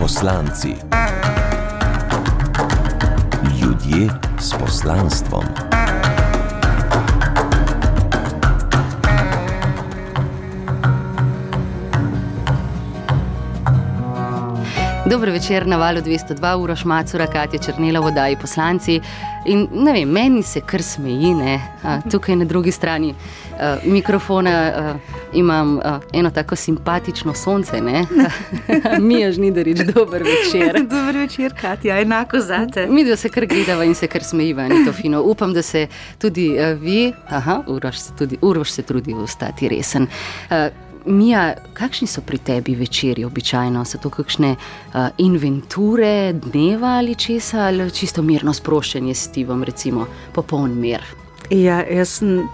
Poslanci. Ljudje s poslanstvom. Dobro večer na valu 202, uro šmacura, Katja Črnila, vodaji poslanci. In ne vem, meni se kar smeji, ne? A, tukaj na drugi strani a, mikrofona a, imam a, eno tako simpatično sonce, ne? Mi je žnidarič, dober večer. Dober večer, Katja, enako zate. Mi dva se kar gledava in se kar smejiva, ni to fino. Upam, da se tudi a, vi, aha, Uroš se, tudi, Uroš se trudi ostati resen. A, Mija, kakšni so pri tebi večerji običajno? So to kakšne uh, inventure dneva ali česa, ali čisto mirno sproščanje s Stevom, recimo popoln mir? Ja, jaz, sem,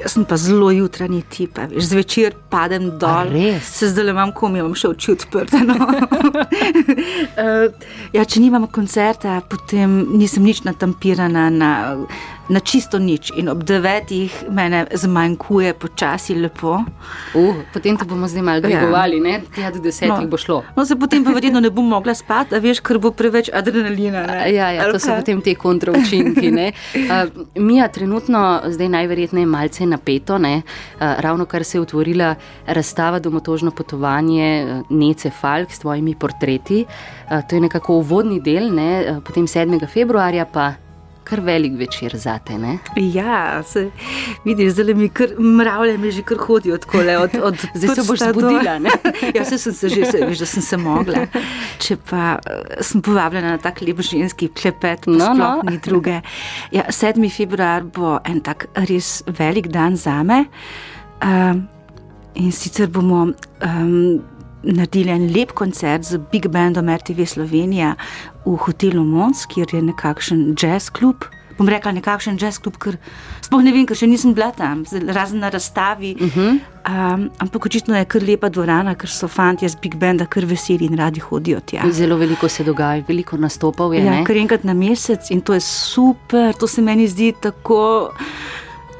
jaz sem pa zelo jutranji tip. zvečer padem dol, se zdaj le imam komi, imam še oči odprte. No. Eh, ja, če nimam koncerta, potem nisem nič natampirana na, na čisto nič. In ob devetih mene zmanjkuje počasi lepo. Uh, potem te bomo zdaj malo dvigovali, ne? Ja, do desetih No. bo šlo. No, se potem pa verjetno ne bom mogla spati, a veš, ker bo preveč adrenalina. Ne? Ja, ja, to so potem te kontroučinki. ne. Uh, Mija, trenutno zdaj najverjetneje malce napeto, ne? Uh, ravno kar se je otvorila razstava Domotožno potovanje uh, Nece Falk s tvojimi portreti. Uh, to je nekako uvodni del, ne? Uh, potem 7. februarja pa kar velik večer zate. Ne? Ja, se, vidiš, zdaj mi kar mravlje, mi že kar hodijo tako le od, od Zdaj se boš zbudila, ja, se sem se že, se, veš, da sem se mogla. Če pa eh, sem povabljena na tak lep ženski klepet, No, no, ni druge. Ja, 7. februar bo en tak res velik dan za me. Um, in sicer bomo um, naredili en lep koncert z Big Bandom RTV Slovenija v hotelu Mons, kjer je nekakšen jazz klub. Bom rekla nekakšen jazz klub, ker sploh ne vem, ker še nisem bila tam, razen na razstavi. Uh -huh. um, ampak očitno je kar lepa dvorana, ker so fanti iz Big Banda kar veseli in radi hodijo tja. Zelo veliko se dogaja, veliko nastopov je. Ja, ne? kar enkrat na mesec in to je super, to se meni zdi tako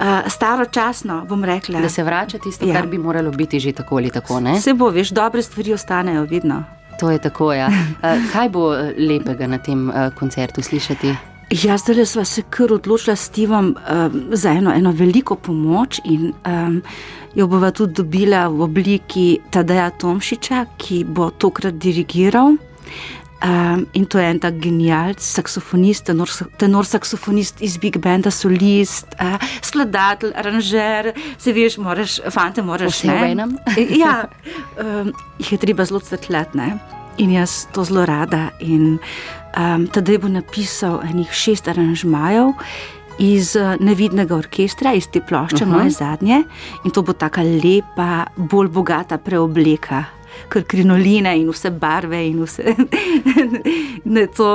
uh, staročasno, bom rekla. Da se vrača tisto, Ja. kar bi moralo biti že tako ali tako. Ne? Se bo, veš, dobre stvari ostanejo vedno. To je tako. Ja. Uh, kaj bo eh, lepega na tem uh, koncertu slišati? Ja, zdaj smo se kar odločili s Stevom um, za eno, eno veliko pomoč in um, jo bova tudi dobila v obliki Tadeja Tomšiča, ki bo tokrat dirigiral. Um, in to je en tak genialc, saksofonist, tenor, tenor saksofonist iz Big Banda, solist, uh, skladatelj, aranžer, se veš, moraš, fante, moraš Vse v enem? ja, um, jih je treba zelo cvetljati, ne? in jaz to zelo rada. In um, tedaj bo napisal enih šest aranžmajev. Iz eh, nevidnega orkestra, iz te plošče, uh -huh. moje zadnje, in to bo tako lepa, bolj bogata preobleka, ker krinoline in vse barve. In vse. ne, to,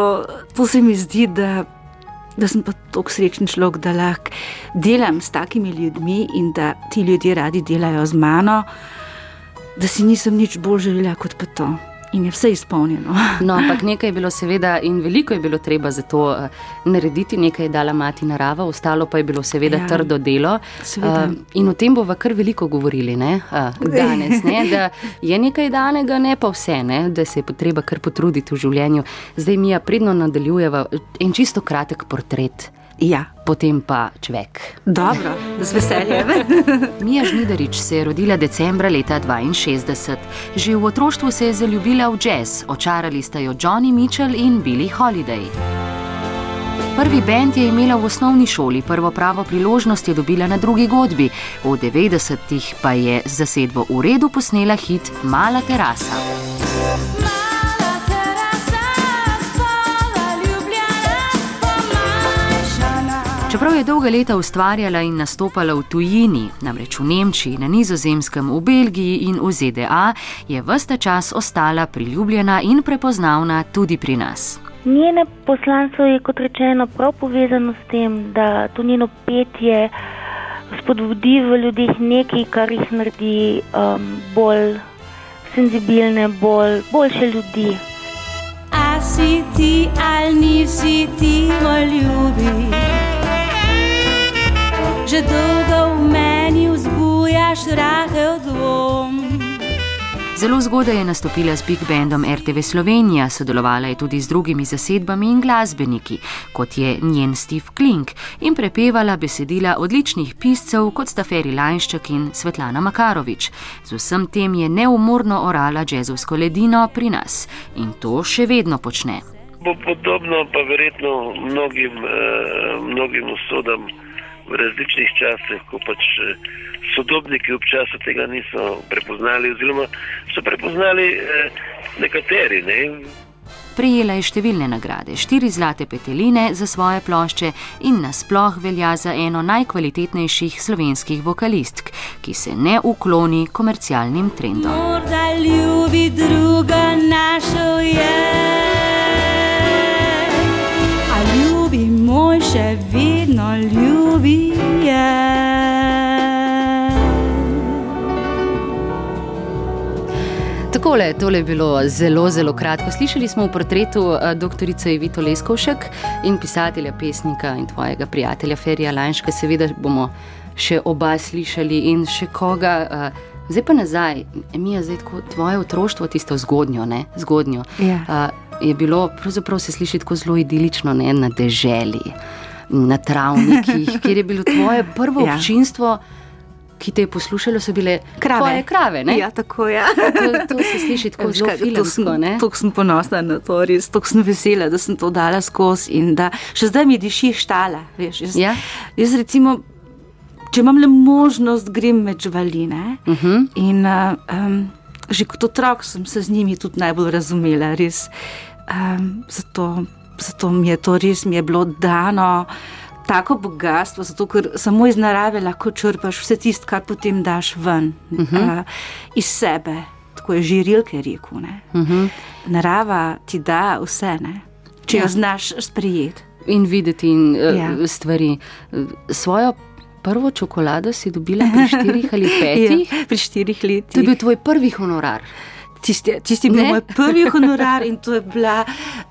to se mi zdi, da, da sem pa tako srečen človek, da lahko delam s takimi ljudmi in da ti ljudje radi delajo z mano, da si nisem nič bolj želela kot pa to. In je vse izpolnjeno. No, ampak nekaj je bilo seveda in veliko je bilo treba za to uh, narediti, nekaj je dala mati narava, ostalo pa je bilo seveda ja, trdo delo. seveda. in o tem bova kar veliko govorili ne? Uh, danes. Ne? Da je nekaj danega, ne pa vse, ne? da se je treba kar potruditi v življenju. Zdaj mi ja pridno nadaljujeva en čisto kratek portret, Ja, potem pa človek. dobro, z veseljem. Mija Žnidarič se je rodila decembra leta 62. Že v otroštvu se je zaljubila v jazz, očarali sta jo Johnny Mitchell in Billie Holiday. Prvi bend je imela v osnovni šoli, prvo pravo priložnost je dobila na drugi godbi, v 90-ih pa je z zasedbo v redu posnela hit Mala terasa. Mala Čeprav je dolga leta ustvarjala in nastopala v tujini, namreč v Nemčiji, na Nizozemskem, v Belgiji in v ZDA, je vsta čas ostala priljubljena in prepoznavna tudi pri nas. Njene poslanstvo je, kot rečeno, prav povezano s tem, da to njeno petje spodbudi v ljudeh nekaj, kar jih naredi um, bolj senzibilne, bolj, boljše ljudi. A si ti ali nisi ti, moj ljubi? Že dolgo v meni vzbujaš rahel dvom. Zelo zgodaj je nastopila z Big Bandom RTV Slovenija, sodelovala je tudi z drugimi zasedbami in glasbeniki, kot je njen Steve Klink, in prepevala besedila odličnih piscev, kot sta Ferry Lajnšček in Svetlana Makarovič. Z vsem tem je neumorno orala jazzovsko ledino pri nas in to še vedno počne. Bo podobno pa verjetno mnogim, eh, mnogim usodam v različnih časih, ko pač eh, sodobniki občasno tega niso prepoznali, oziroma so prepoznali eh, nekateri. Ne? Prijela je številne nagrade, štiri zlate peteline za svoje plošče in nasploh velja za eno najkvalitetnejših slovenskih vokalistk, ki se ne ukloni komercialnim trendom. Morda ljubi druga našo je. Še vedno ljubi je. Takole, tole je bilo zelo, zelo kratko. Slišali smo v portretu eh, dr. Evito Leskovšek in pisatelja, pesnika in tvojega prijatelja Ferija Lanška. Seveda bomo še oba slišali in še koga. eh, Zdaj pa nazaj, Emija, zdaj tako tvoje otroštvo, tisto zgodnjo, ne, zgodnjo, Ja. eh, je bilo, pravzaprav se sliši tako zelo idilično, ne, na deželi, na travnikih, kjer je bilo tvoje prvo Ja. občinstvo, ki te je poslušalo, so bile Krave. tvoje krave, ne? Ja, tako je. To, to se sliši tako Veš zelo filmsko? Tako sem ponosna na to, res tako sem vesela, da sem to dala skozi in da še zdaj mi diši štala. Veš, jaz, Ja. jaz recimo, če imam le možnost, grem med živaline. Uh -huh. In uh, um, že kot otrok sem se z njimi tudi najbolj razumela, res. Um, zato, zato mi je to res mi je bilo dano. Tako bogatstvo, zato ker samo iz narave lahko črpaš vse tisto, kar potem daš ven, uh -huh. uh, iz sebe. Tako je že Rilke rekel. ne. Uh -huh. Narava ti da vse, ne? če ja. jo znaš sprejeti. In videti in, uh, Ja. ja. stvari. Svojo prvo čokolado si dobila pri štirih ali petih. Ja, pri štirih letih. To je bil tvoj prvi honorar. Tisti, tisti je bil Ne? moj prvi honorar in to je bila,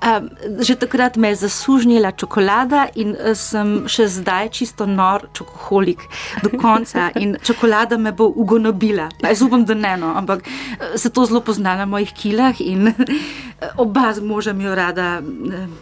um, že takrat me je zasužnjila čokolada in uh, sem še zdaj čisto nor čokoholik do konca in čokolada me bo ugonobila. Jaz upam, da ne, no, ampak uh, se to zelo pozna na mojih kilah in uh, oba z možem jo rada,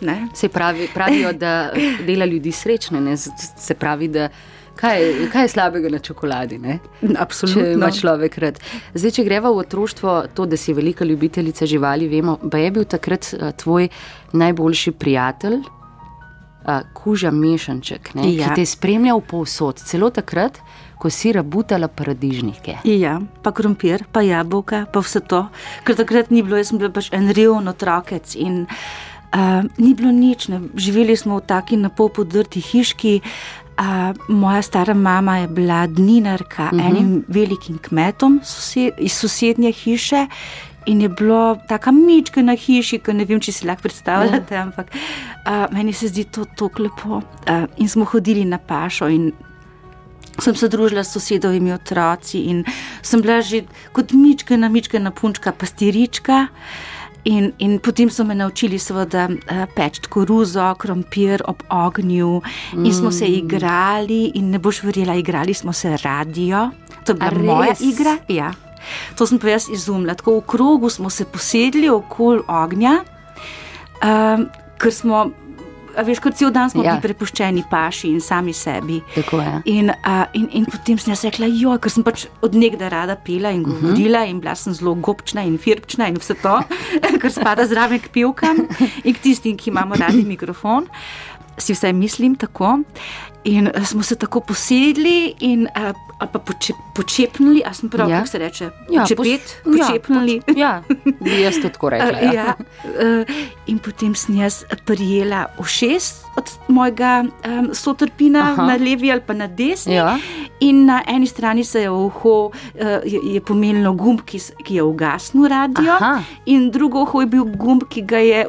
ne. Se pravi, pravijo, da dela ljudi srečne. Ne? Se pravi, da kaj, kaj je slabega na čokoladi? Ne? Če Absolutno. ima človek rad. Zdaj, če greva v otroštvo, to, da si velika ljubiteljica živali, vemo, pa je bil takrat uh, tvoj najboljši prijatelj, uh, kuža mešanček, ne, Ja. ki te je spremljal povsod, celo takrat, ko si rabutala paradižnike. Ja, pa krompir, pa jabolka, pa vse to. Ker takrat ni bilo, jaz sem bil pač en reven otrokec in uh, ni bilo nič. Ne. Živeli smo v taki na pol podrti hiški. Uh, moja stara mama je bila dninarka uh -huh. enim velikim kmetom sosed, iz sosednje hiše. In je bilo tako mička na hiši, ki ne vem, če si lahko predstavljate, ampak uh, meni se zdi to tako lepo. Uh, in smo hodili na pašo in sem se družila s sosedovimi otroci in sem bila že kot mička na mička na punčka, pastirička. In, in potem so me naučili, seveda, eh, peči koruzo, krompir ob ognju, in smo se igrali, in ne boš verjela, igrali smo se radio. To je bila A moja res? igra. Ja. To sem pa jaz izumila. Tako v krogu smo se posedli okoli ognja, um, ker smo, veš, kot cel dan smo Ja. ja. bili prepuščeni paši in sami sebi. Tako je. In, uh, in, in potem sem jaz rekla, jo, ker sem pač od nekdaj rada pela in govorila, uh -huh. in bila sem zelo gobčna in firpčna in vse to, kar spada zraven k pevkam in k tistim, ki imamo radi mikrofon. Si vsaj mislim tako. In smo se tako posedli in uh, ali pa poče, počepnili, a sem prav, Ja. ja. kako se reče, Ja, počepet, ja, počepnili. Ja, bi jaz to tako rekla. Ja. ja, uh, in potem sem jaz prijela ušes od mojega um, sotrpina Aha. na levi ali pa na desni. Ja. In na eni strani se je uho uh, je, je pomenilo gumb, ki, ki je ugasnil radio, Aha. in drugo uho je bil gumb, ki ga je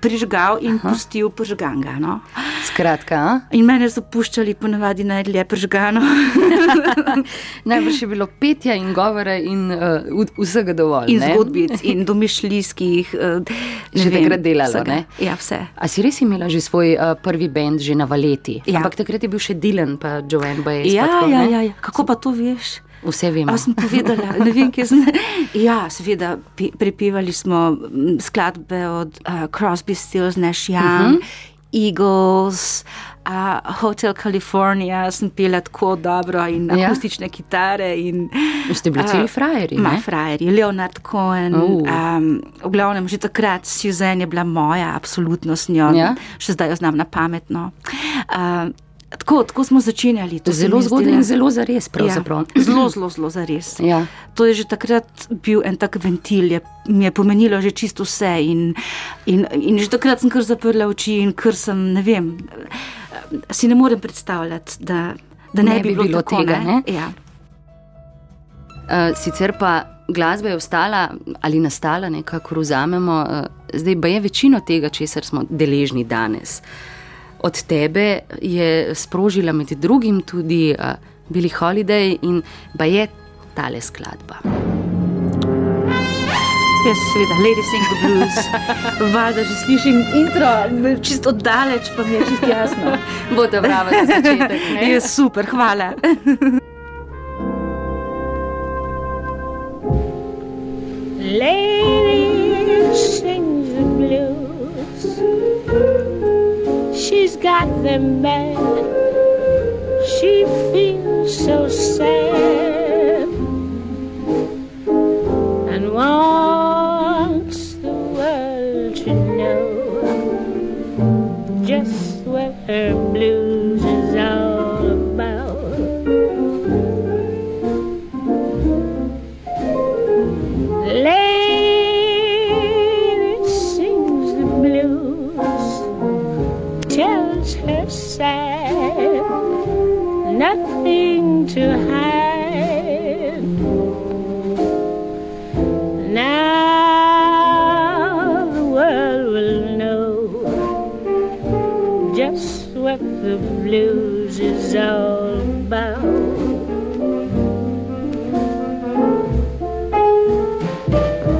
prižgal in Aha. pustil prižganga. No? Skratka, a? In mene so puščali ponavadi najdlje prižgano. najbrž je bilo petja in govora in uh, vsega dovolj. in ne? zgodbic, in domišljijskih. Uh, Že takrat delalo, ne? Ja, vse. A si res imela že svoj uh, prvi bend, že na valeti? Ja. Ampak takrat je bil še Dylan, pa Joanne Baez. Ja, tako, ja, ja, ja. Kako pa to veš? Vse vemo. A sem povedala, ne vem, kje sem. Ja, seveda, prepevali smo skladbe od uh, Crosby, Stills, Nash Young, uh -huh. Eagles, uh, Hotel California, sem pela tako dobro in Ja. akustične kitare. In, Ste bili celi frajerji, Ma ne? frajerji, Leonard Cohen. Uh. Um, v glavnem, že takrat Susan je bila moja, absolutno s njo, Ja. še zdaj jo znam na pametno. Uh, tako, tako smo začenjali. to Zelo je zgodaj in zelo zares. Ja, zelo, zelo, zelo zares. Ja. To je že takrat bil en tak ventil, je, mi je pomenilo že čisto vse. In, in, in že takrat sem kar zaprla oči in kar sem, ne vem, si ne morem predstavljati, da, da ne, Ne bi bilo tako, tega, ne? Ja. Uh, sicer pa glasba je ostala ali nastala, nekako vzamemo, uh, zdaj pa je večino tega, česar smo deležni danes. Od tebe je sprožila med drugim tudi uh, Billy Holiday in pa je tale skladba. Jaz, seveda, Lady Sing the Blues. Valjda že slišim intro, čisto daleč, pa mi je čisto jasno. Bo to prava za začetek. ne? Je super, hvala. Lady sings the blues. She's got them bad. She feels so sad and wants blues is all about.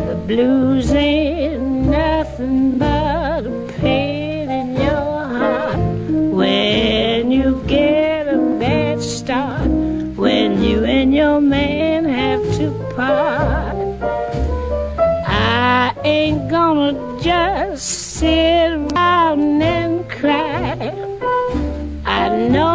The blues ain't nothing but a pain in your heart when you get a bad start, when you and your man have to part. I ain't gonna just sit around and cry. I know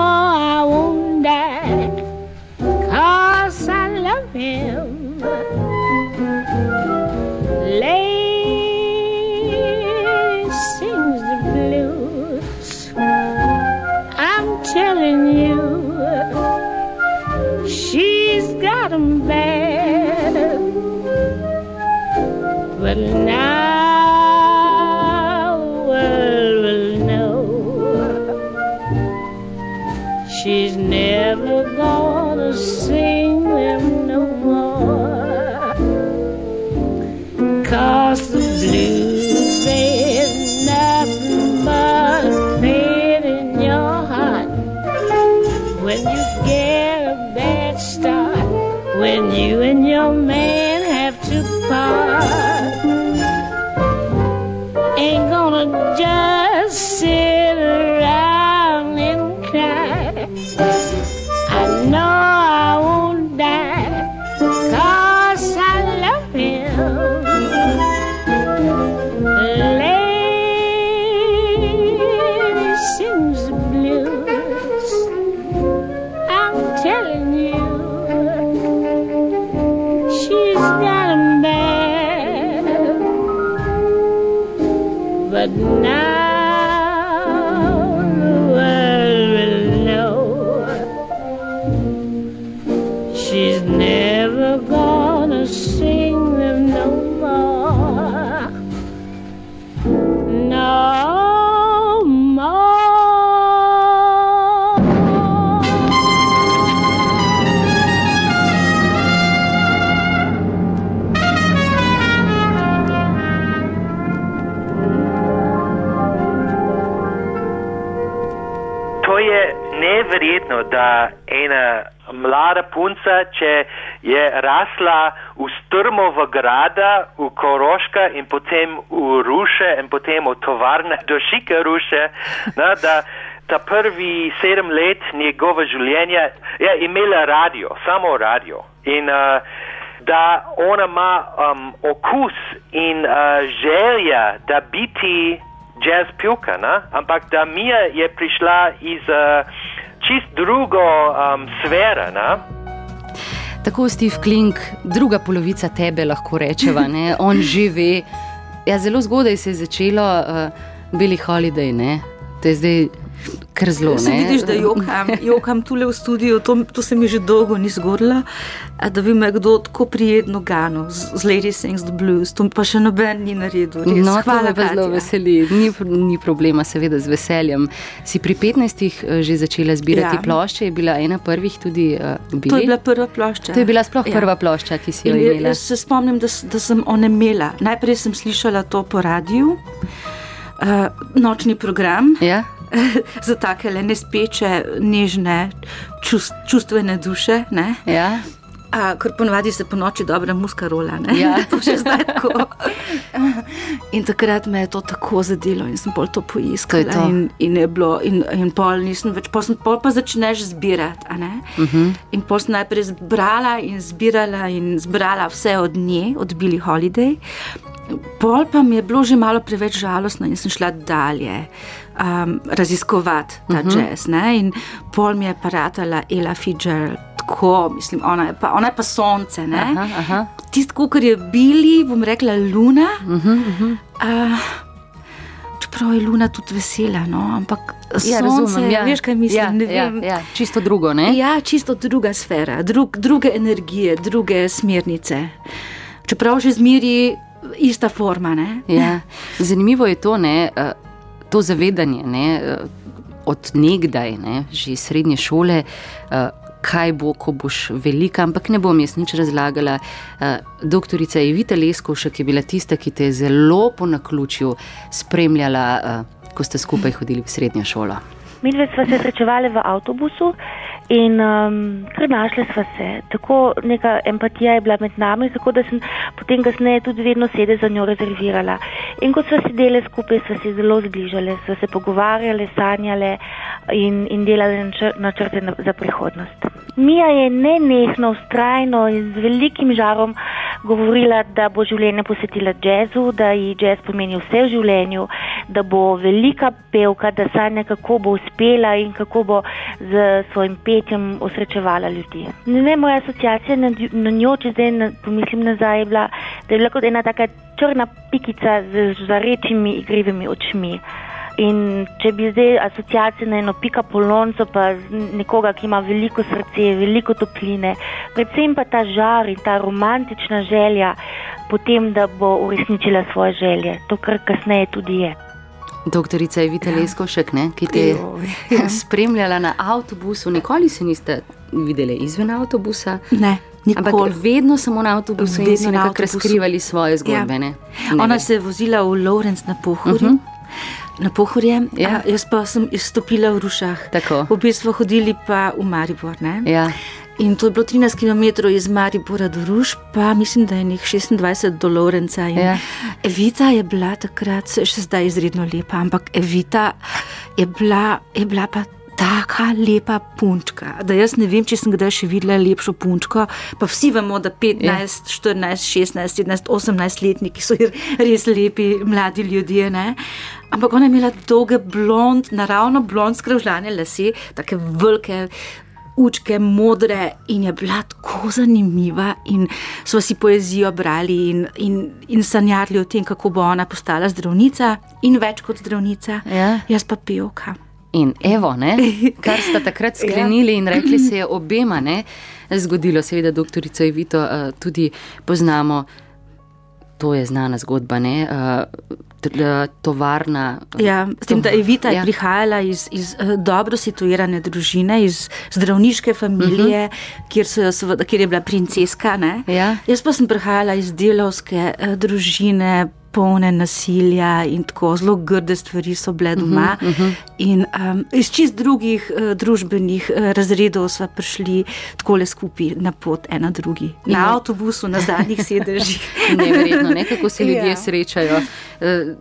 neverjetno, da ena mlada punca, če je rasla v strmo v grada, v Koroška in potem v Ruše in potem v tovarne do Šike Ruše, no, da ta prvi sedem let njegova življenja je imela radio, samo radio. In uh, da ona ima um, okus in uh, želja, da biti jazz pivka, ne? ampak da Mija je prišla iz uh, čist drugo um, sfera. Ne? Tako Steve Klink, druga polovica tebe, lahko rečeva. Ne? On že ve. Ja, zelo zgodaj se je začelo, uh, bili holiday, ne? to je zdaj kar zelo. Se ne. vidiš, da jokam, jokam tule v studiu, to, to se mi že dolgo ni zgodilo, da bi me kdo tako prijetno ganil z, z Lady Sings the Blues, to pa še noben ni naredil. Res. No, Hvala, pa zelo veseli. Ni, ni problema, seveda z veseljem. Si pri 15 eh, že začela zbirati Ja. plošče, je bila ena prvih tudi uh, To je Bili. bila prva plošča. To je bila sploh Ja. prva plošča, ki si jo In imela. Jaz se spomnim, da, da sem onemela. Najprej sem slišala to po radiju, uh, nočni program Ja? za take le nespeče, nežne, čust, čustvene duše. Ne? Ja? A, ker ponovadi se po noči dobra muska rola. ne. Ja. to še zdaj tako. In takrat me je to tako zadelo in sem pol to poiskala. To to. In, in je bilo, in, in pol nisem več, pol, sem, pol pa začneš zbirati. Uh -huh. In pol sem najprej zbrala in zbirala in zbrala vse od nje, od Billy Holiday. Pol pa mi je bilo že malo preveč žalostno in sem šla dalje um, raziskovati ta uh Mhm. -huh. jazz. Ne? In pol mi je paratala Ella Fitzgerald. Tako, mislim, ona je pa, ona je pa sonce. Ne? Aha, aha. Tisto, kar je bili, bom rekla, luna. Uh -huh, uh -huh. Uh, čeprav je luna tudi vesela, no? ampak Ja, sonce, razumem. Ja. veš, kaj mislim. Ja, ja, ja. Čisto drugo, ne? Ja, čisto druga sfera, drug, druge energije, druge smernice. Čeprav že zmeri ista forma. Ne? Ja. Zanimivo je to, ne, eh, to zavedanje ne, eh, od nekdaj, ne, že iz srednje šole. eh, Kaj bo, ko boš velika, ampak ne bom jaz nič razlagala. Eh, Doktorica Evita Leskovšek je bila tista, ki te je zelo po naključju spremljala, ko ste skupaj hodili v srednjo šolo. Mi dve sva se srečevali v avtobusu in um, kar našli sva se. Tako neka empatija je bila med nami, tako da sem potem kasneje tudi vedno sede za njo rezervirala. In ko sva sedeli skupaj, sva se zelo zbližali, sva se pogovarjali, sanjali in, in delali načr- načrte na- za prihodnost. Mija je nenehno, ustrajno in z velikim žarom govorila, da bo življenje posvetila jazzu, da ji jazz pomeni vse v življenju, da bo velika pevka, da sanja, kako bo uspela in kako bo z svojim petjem osrečevala ljudi. Ne, ne, moja asociacija na, na njo, če zdaj na, pomislim nazaj, je bila, da je bila kot ena taka črna pikica z žarečimi igrivimi očmi. In če bi zdaj asociacije na eno pika polonco, pa nekoga, ki ima veliko srce, veliko topline, predvsem pa ta žar in ta romantična želja, potem, da bo uresničila svoje želje, to, kar kasneje tudi je. Doktorica Evita ja. Leskovšek, ne, ki te je Joj, spremljala na avtobusu, nikoli se niste videli izven avtobusa. Ne, Ampak nikoli. vedno samo na avtobusu in Vedno so na nekako razkrivali svoje zgodbe. Ja. Ne? Ona Ne se je vozila v Lawrence na pohorju. Mhm. Uh -huh. Na pohorje, Ja. ja. jaz pa sem izstopila v Rušah. Tako. V bistvu hodili pa v Maribor. Ne? Ja. In to je bilo 13 km iz Maribora do Ruš, pa mislim, da je njih 26 do Lorenca. Ja. Evita je bila takrat, še zdaj izredno lepa, ampak Evita je bila, je bila pa. Taka lepa punčka, da jaz ne vem, če sem kdaj še videla lepšo punčko. Pa vsi vemo, da 15, Ja. 14, 16, 17, 18 letniki so res lepi mladi ljudje. Ne? Ampak ona je imela dolge blond, naravno blond skravžljane lase, tako velike, učke, modre in je bila tako zanimiva. In smo si poezijo brali in, in, in sanjali o tem, kako bo ona postala zdravnica in več kot zdravnica. Ja. Jaz pa pevka. In evo, ne, kar sta takrat sklenili in rekli, se je obema ne, zgodilo. Seveda, doktorico Evito uh, tudi poznamo. To je znana zgodba, ne? T- uh, tovarna. Ja, s tem, da je Evita Ja. ja. prihajala iz, iz eh, dobro situirane družine, iz zdravniške familije, uh -huh. kjer, so seveda, kjer je bila princeska. ne. Ja. Jaz pa sem prihajala iz delovske eh, družine, polne nasilja in tako zelo grde stvari so bile doma. Uh -huh, uh -huh. In um, iz čist drugih uh, družbenih uh, razredov smo prišli tako le skupaj na pot, ena drugi. Na In- avtobusu, na zadnjih sedežih. Neverjetno, ne, kako se ljudje Ja. srečajo. Eh,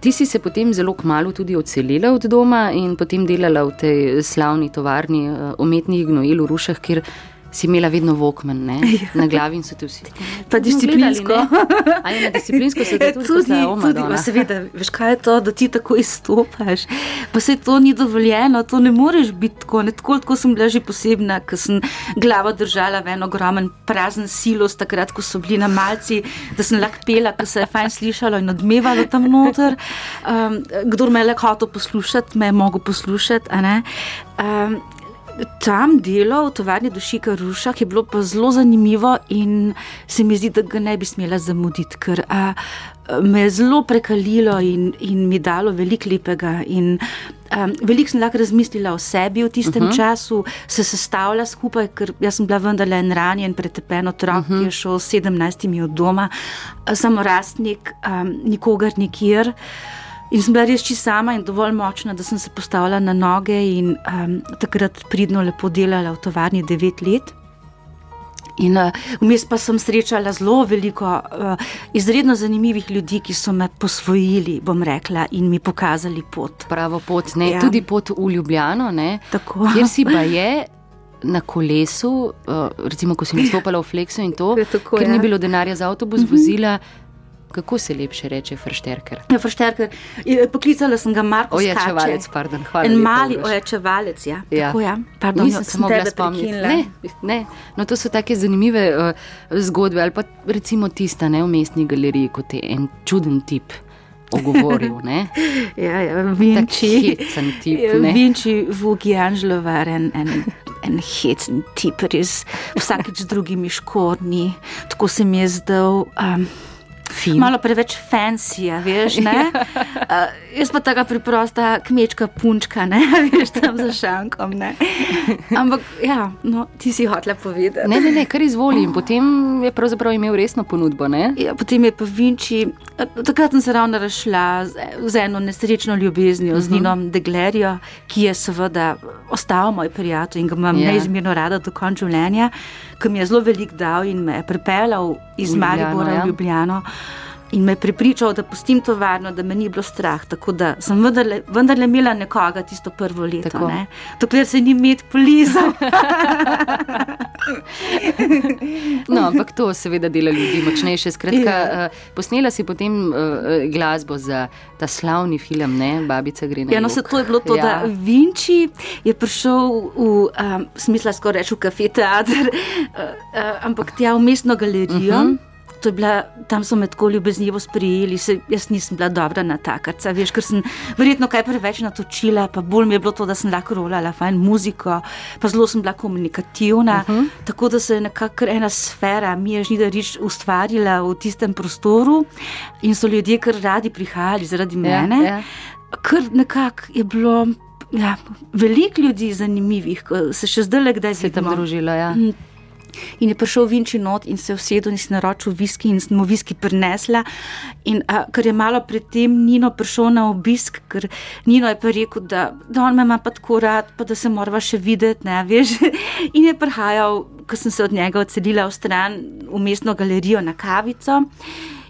Ti si se potem zelo kmalo tudi odselila od doma in potem delala v tej slavni tovarni umetnih gnojil v Rušah, kjer si imela vedno vokmen ne, na glavi in so te vsi. Pa "No, disciplinsko." gledali, ne?" Na disciplinsko se te tudi, tudi, tudi pa seveda, veš kaj je to, da ti tako izstopaš. Pa se to ni dovoljeno, to ne moreš biti tako. Ne, tako, tako sem bila že posebna, ker sem glavo držala v en ogromen prazen silos, takrat, ko so bili na malci, da sem lahko pela, ker se je fajn slišalo in odmevalo tam noter. Um, kdor me je lahko hotel poslušati, me je mogel poslušati. Um, Tam delo v tovarni Dušika Rušah je bilo pa zelo zanimivo in se mi zdi, da ga ne bi smela zamuditi, ker a, me je zelo prekalilo in, in mi dalo veliko lepega. In, um, veliko sem lahko razmislila o sebi v tistem uh -huh. času, se sestavlja skupaj, ker jaz sem bila vendarle en ranjen, pretepen otrok, uh -huh. ki je šel s 17 od doma, samorastnik, um, nikogar nikjer. In sem bila res čisto sama in dovolj močna, da sem se postavila na noge in um, takrat pridno lepo delala v tovarni devet let. In uh, vmes pa sem srečala zelo veliko uh, izredno zanimivih ljudi, ki so me posvojili, bom rekla, in mi pokazali pot. Pravo pot, ne, Ja. tudi pot v Ljubljano, ne, Tako. kjer si pa je. Na kolesu, uh, recimo, ko si nastopala v Flexu in to, Je tako, ker ja. ni bilo denarja za avtobus, uh -huh. vozila, kako se lepše reče, fršterker. Ja, Fršterker, poklicala sem ga Marko Ojačevalec, pardon, hvala. En lepa, mali ojačevalec, ja. Ja. Tako, ja. Pardon, Nisem sem se mogla spomniti. Ne, ne. No, to so take zanimive uh, zgodbe. Ali pa recimo tista ne, v mestni galeriji, kot je en čuden tip ogovoril. Ne? Ja, ja, Vinči. tip. Ja? Vinči Vugi Anželovar, en, en, en hecen tip, res vsakeč drugimi škorni. Tako se mi je zdel. Um, Fin. Malo preveč fancy, veš. Ne? Uh, jaz pa taka preprosta kmečka punčka, ne veš, tam za šankom. Ne? Ampak, ja, no, ti si hotela povedati. Ne, ne, ne, kar izvoli. In potem je pravzaprav imel resno ponudbo. Ne? Ja, potem je pa Vinči, eh, takrat sem se ravno razšla z, z eno nesrečno ljubeznijo, uh -huh. z Ninom Deglerjo, ki je seveda ostal moj prijatelj in ga imam Ja. neizmerno rada do konca življenja, ki mi je zelo velik dal in me je pripeljal iz Ljubljano, Maribora ja. v Ljubljano. In me pripričal, da pustim to varno, da me ni bilo strah. Tako da sem vendarle, vendarle imela nekoga tisto prvo leto. Dokler se ni med polizal. No, ampak to seveda dela ljudi močnejše. Skratka, Ja. uh, posnela si potem uh, glasbo za ta slavni film, ne? Babica gre na Ja, no, se to je bilo to, ja. da Vinči je prišel v um, smisla skoraj reči v kafe teater, uh, uh, ampak tja v mestno galerijo. Uh -huh. To je bila, tam so me tako ljubeznivo sprijeli, se, jaz nisem bila dobra na takarca, veš, ker sem verjetno kaj preveč natočila, pa bolj mi je bilo to, da sem lahko rolala fajn muziko, pa zelo sem bila komunikativna, uh -huh. tako da se je nekako ena sfera, mi je žnidarič ustvarila v tistem prostoru in so ljudje kar radi prihajali zaradi mene. ja. Kar nekako je bilo ja, veliko ljudi zanimivih, ko se še zdaj le kdaj Se je tam družila. Ja. In je prišel Vinči not in se usedel in si naročil viski in mu viski prinesla. In a, ker je malo predtem Nino prišel na obisk, ker Nino je pa rekel, da, da on me ima pa tako rad, pa da se morava še videti, ne veš. In je prihajal, ko sem se od njega odselila v stran v mestno galerijo na kavico.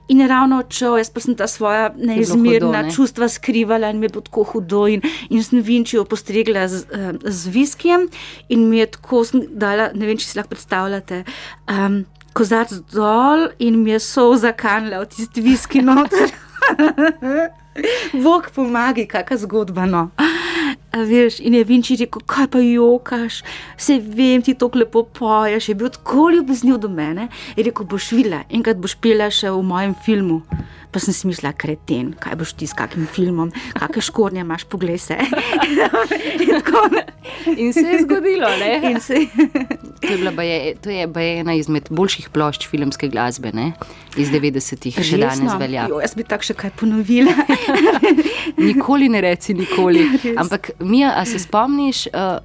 In je ravno odšel, jaz pa sem ta svoja neizmerna ne? čustva skrivala in mi je bilo tako hudo. In, in sem Vinčijo postregla z, eh, z viskijem in mi je tako dala, ne vem, če si lahko predstavljate. Um, Kozarc dol in mi je sol zakanila v tisti viski noter. Bog pomagi, kakšna zgodba. No. A veš, in je Vinči rekel, kaj pa jokaš, se vem, ti to lepo poješ. Je bil tako ljubezniv do mene. Je rekel, boš videla, enkrat boš pila še v mojem filmu. Pa sem si mislila, kreten, kaj boš ti s kakim filmom, kakšne škornje imaš, poglej se. In tako, In se je zgodilo, ne? in se, To je, bila baje, to je baje ena izmed boljših plošč filmske glasbe, ne? iz 90-ih, še danes velja. Jo, jaz bi tako še kaj ponovila. Nikoli ne reci nikoli. Ampak, Mija, a se spomniš, uh,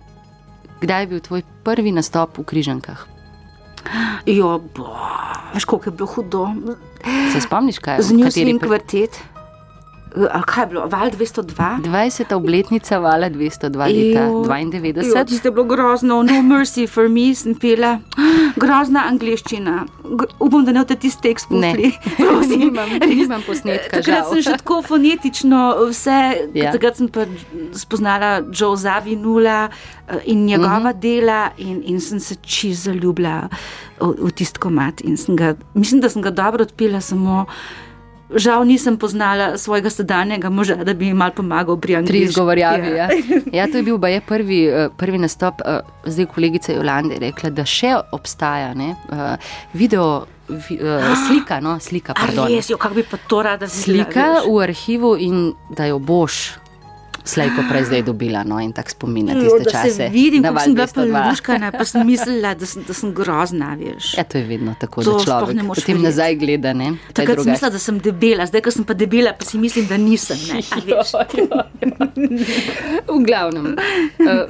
kdaj je bil tvoj prvi nastop v Križankah? Jo, bo. Veš, koliko je bilo hudo. Se spomniš, kaj Z njim kateri svim pri- kvartet. A kaj je bilo, val 202? 20. obletnica vala 202 leta Jo, 92. Tiste je bilo grozno, no mercy for me, sem pila. Grozna angliščina. Upam, da ne boste tisti tekst. Prosim. nimam, nimam posnetka, Takrat žal. sem še tako fonetično vse, Ja. takrat sem pa spoznala Joe Zavinula eh, in njegova uh -huh. dela in, in sem se čist zaljubila v, v tisti komat. In sem Ga, mislim, da sem ga dobro odpila, samo žal nisem poznala svojega sedanjega moža, da bi mi mal pomagal pri Tri angliščini. izgovorjavi. Ja. Ja, to je bil baje prvi, eh, prvi nastop. eh, Zdaj kolegica Jolanda je rekla, da še obstaja ne, eh, video, vi, eh, slika, no, slika, A pardon. res, jo, kako bi pa to rada videla, Slika v arhivu in da jo boš. Slejko prej zdaj dobila, no in tako spominja Jo, tiste da čase. se vidim, na kako sem bila 202. peluškana, pa sem mislila, da sem, da sem grozna, veš. Ja, to je vedno tako, To da človek potem verjeti. nazaj gleda. Ne, Takrat sem mislila, da sem debela, zdaj, ko sem pa debela, pa si mislim, da nisem. Ne, a veš. V glavnem, uh,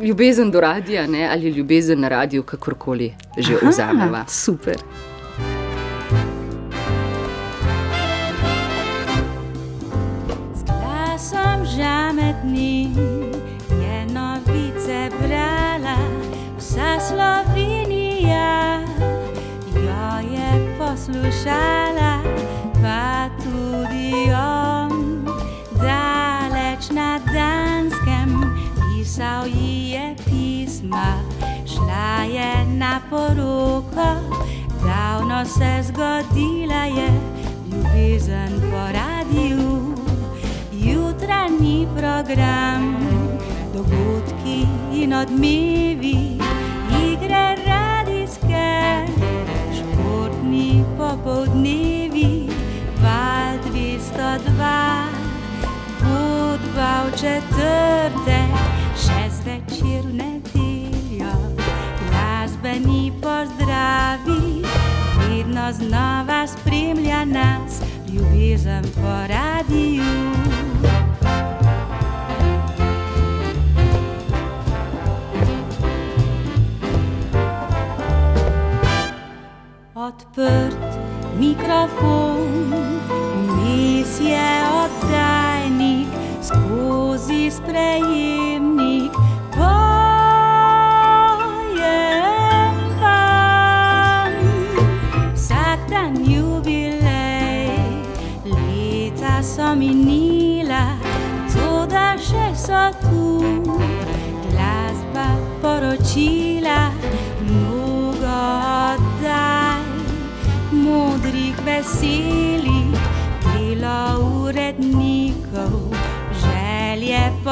ljubezen do radia ne, ali ljubezen na radiju, kakorkoli že vzameva. Super. Glasom žametnim je novice brala, vsa Slovenija jo je poslušala, pa tudi on, daleč na Danskem, pisal ji je pisma, šla je na poroko, davno se zgodila je ljubezen po radiju jutranji program, dogodki in odmevi, igre radijske, športni popoldnevi, val 202, hudba v četrtek, še zvečer v nedeljo, glasbeni pozdravi, vedno znova spremlja nas ljubezen po radiju. Odprt mikrofon, vmes je oddajnik, skozi sprejemnik.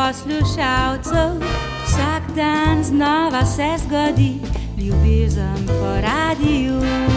Poslušalcev, vsak dan znova se zgodi, ljubezen po radiju.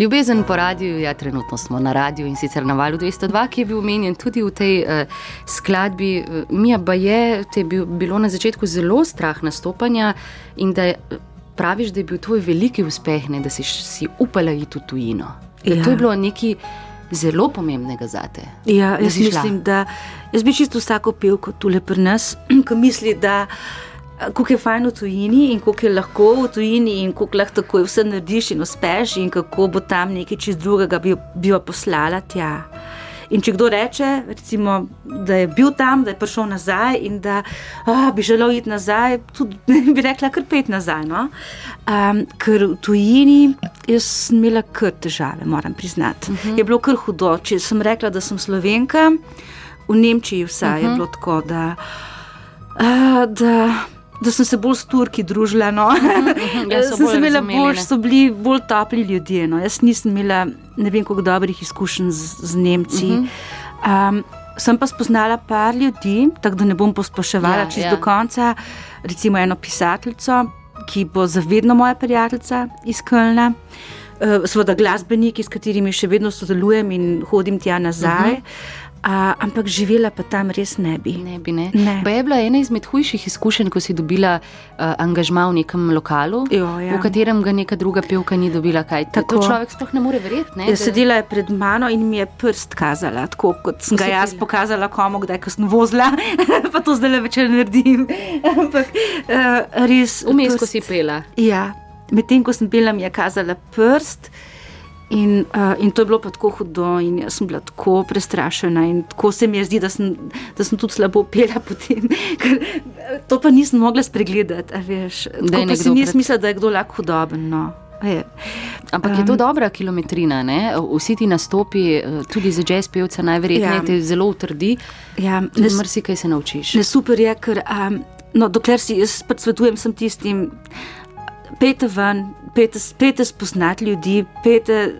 Ljubezen po radiju, ja, trenutno smo na radiju in sicer na valu 202, ki je bil omenjen tudi v tej uh, skladbi. Eh, Mija pa je, te je bil, bilo na začetku zelo strah nastopanja in da je, praviš, da je bil tvoj veliki uspeh, ne, da si, si upala iti v tujino. Da Ja. To je bilo nekaj zelo pomembnega za te. Ja, jaz si šla. mislim, da jaz bi čisto vsako pevko tule pri nas, ki misli, da kako je fajn v tujini in kako je lahko v tujini in kako lahko takoj vse narediš in uspeš in kako bo tam nekaj čist drugega bi, bi jo poslala tja. In če kdo reče, recimo, da je bil tam, da je prišel nazaj in da oh, bi želel iti nazaj, tudi bi rekla, kar pet nazaj. No? Um, ker v tujini sem imela kar težave, moram priznati. Uh -huh. Je bilo kar hudo. Če sem rekla, da sem slovenka, v Nemčiji vsaj uh -huh. je bilo tako, da. Uh, da Da sem se bolj s Turki družila. No. Ja, so sem bolj se imela razumeli, bolj, so bili bolj topli ljudje. No. Jaz nisem imela ne vem koliko dobrih izkušenj z, z Nemci. Mhm. Um, sem pa spoznala par ljudi, tako da ne bom posploševala Ja, ja, čist ja. do konca. Recimo eno pisateljico, ki bo zavedno moja prijateljica iz Kölna. Uh, Seveda glasbeniki, s katerimi še vedno sodelujem in hodim tja nazaj. Uh -huh. Uh, ampak živela pa tam res ne bi. Ne bi, ne. Ne. Pa je bila ena izmed hujših izkušenj, ko si dobila uh, angažma v nekem lokalu, Jo, ja. v katerem ga neka druga pevka ni dobila. Kaj, to, to človek sploh ne more verjeti. Ne, Ja, sedela je pred mano in mi je prst kazala, tako kot sem ga jaz pokazala komu, kdaj ko sem vozila, pa to zdaj le večer naredim. Ampak uh, res. Vmes, ko prst- si pela. Ja, medtem ko sem bila, mi je kazala prst. In, uh, in to je bilo pa tako hudo, in jaz sem bila tako prestrašena. In tako se mi je zdi, da sem, da sem tudi slabo pela potem. Ker, eh, to pa nisem mogla spregledati. tako pa si nisem pred- mislila, da je kdo lahko hudoben. No. Je. Ampak je to dobra kilometrina, ne? vsi ti nastopi, eh, tudi za jazz pevca, najverjetneje Ja. te zelo utrdi. Ja, ne, marsikaj se naučiš. Ne, super je, ker um, no, dokler si jaz svetujem sem tistim, pejte ven, pejte, pejte spoznati ljudi, pejte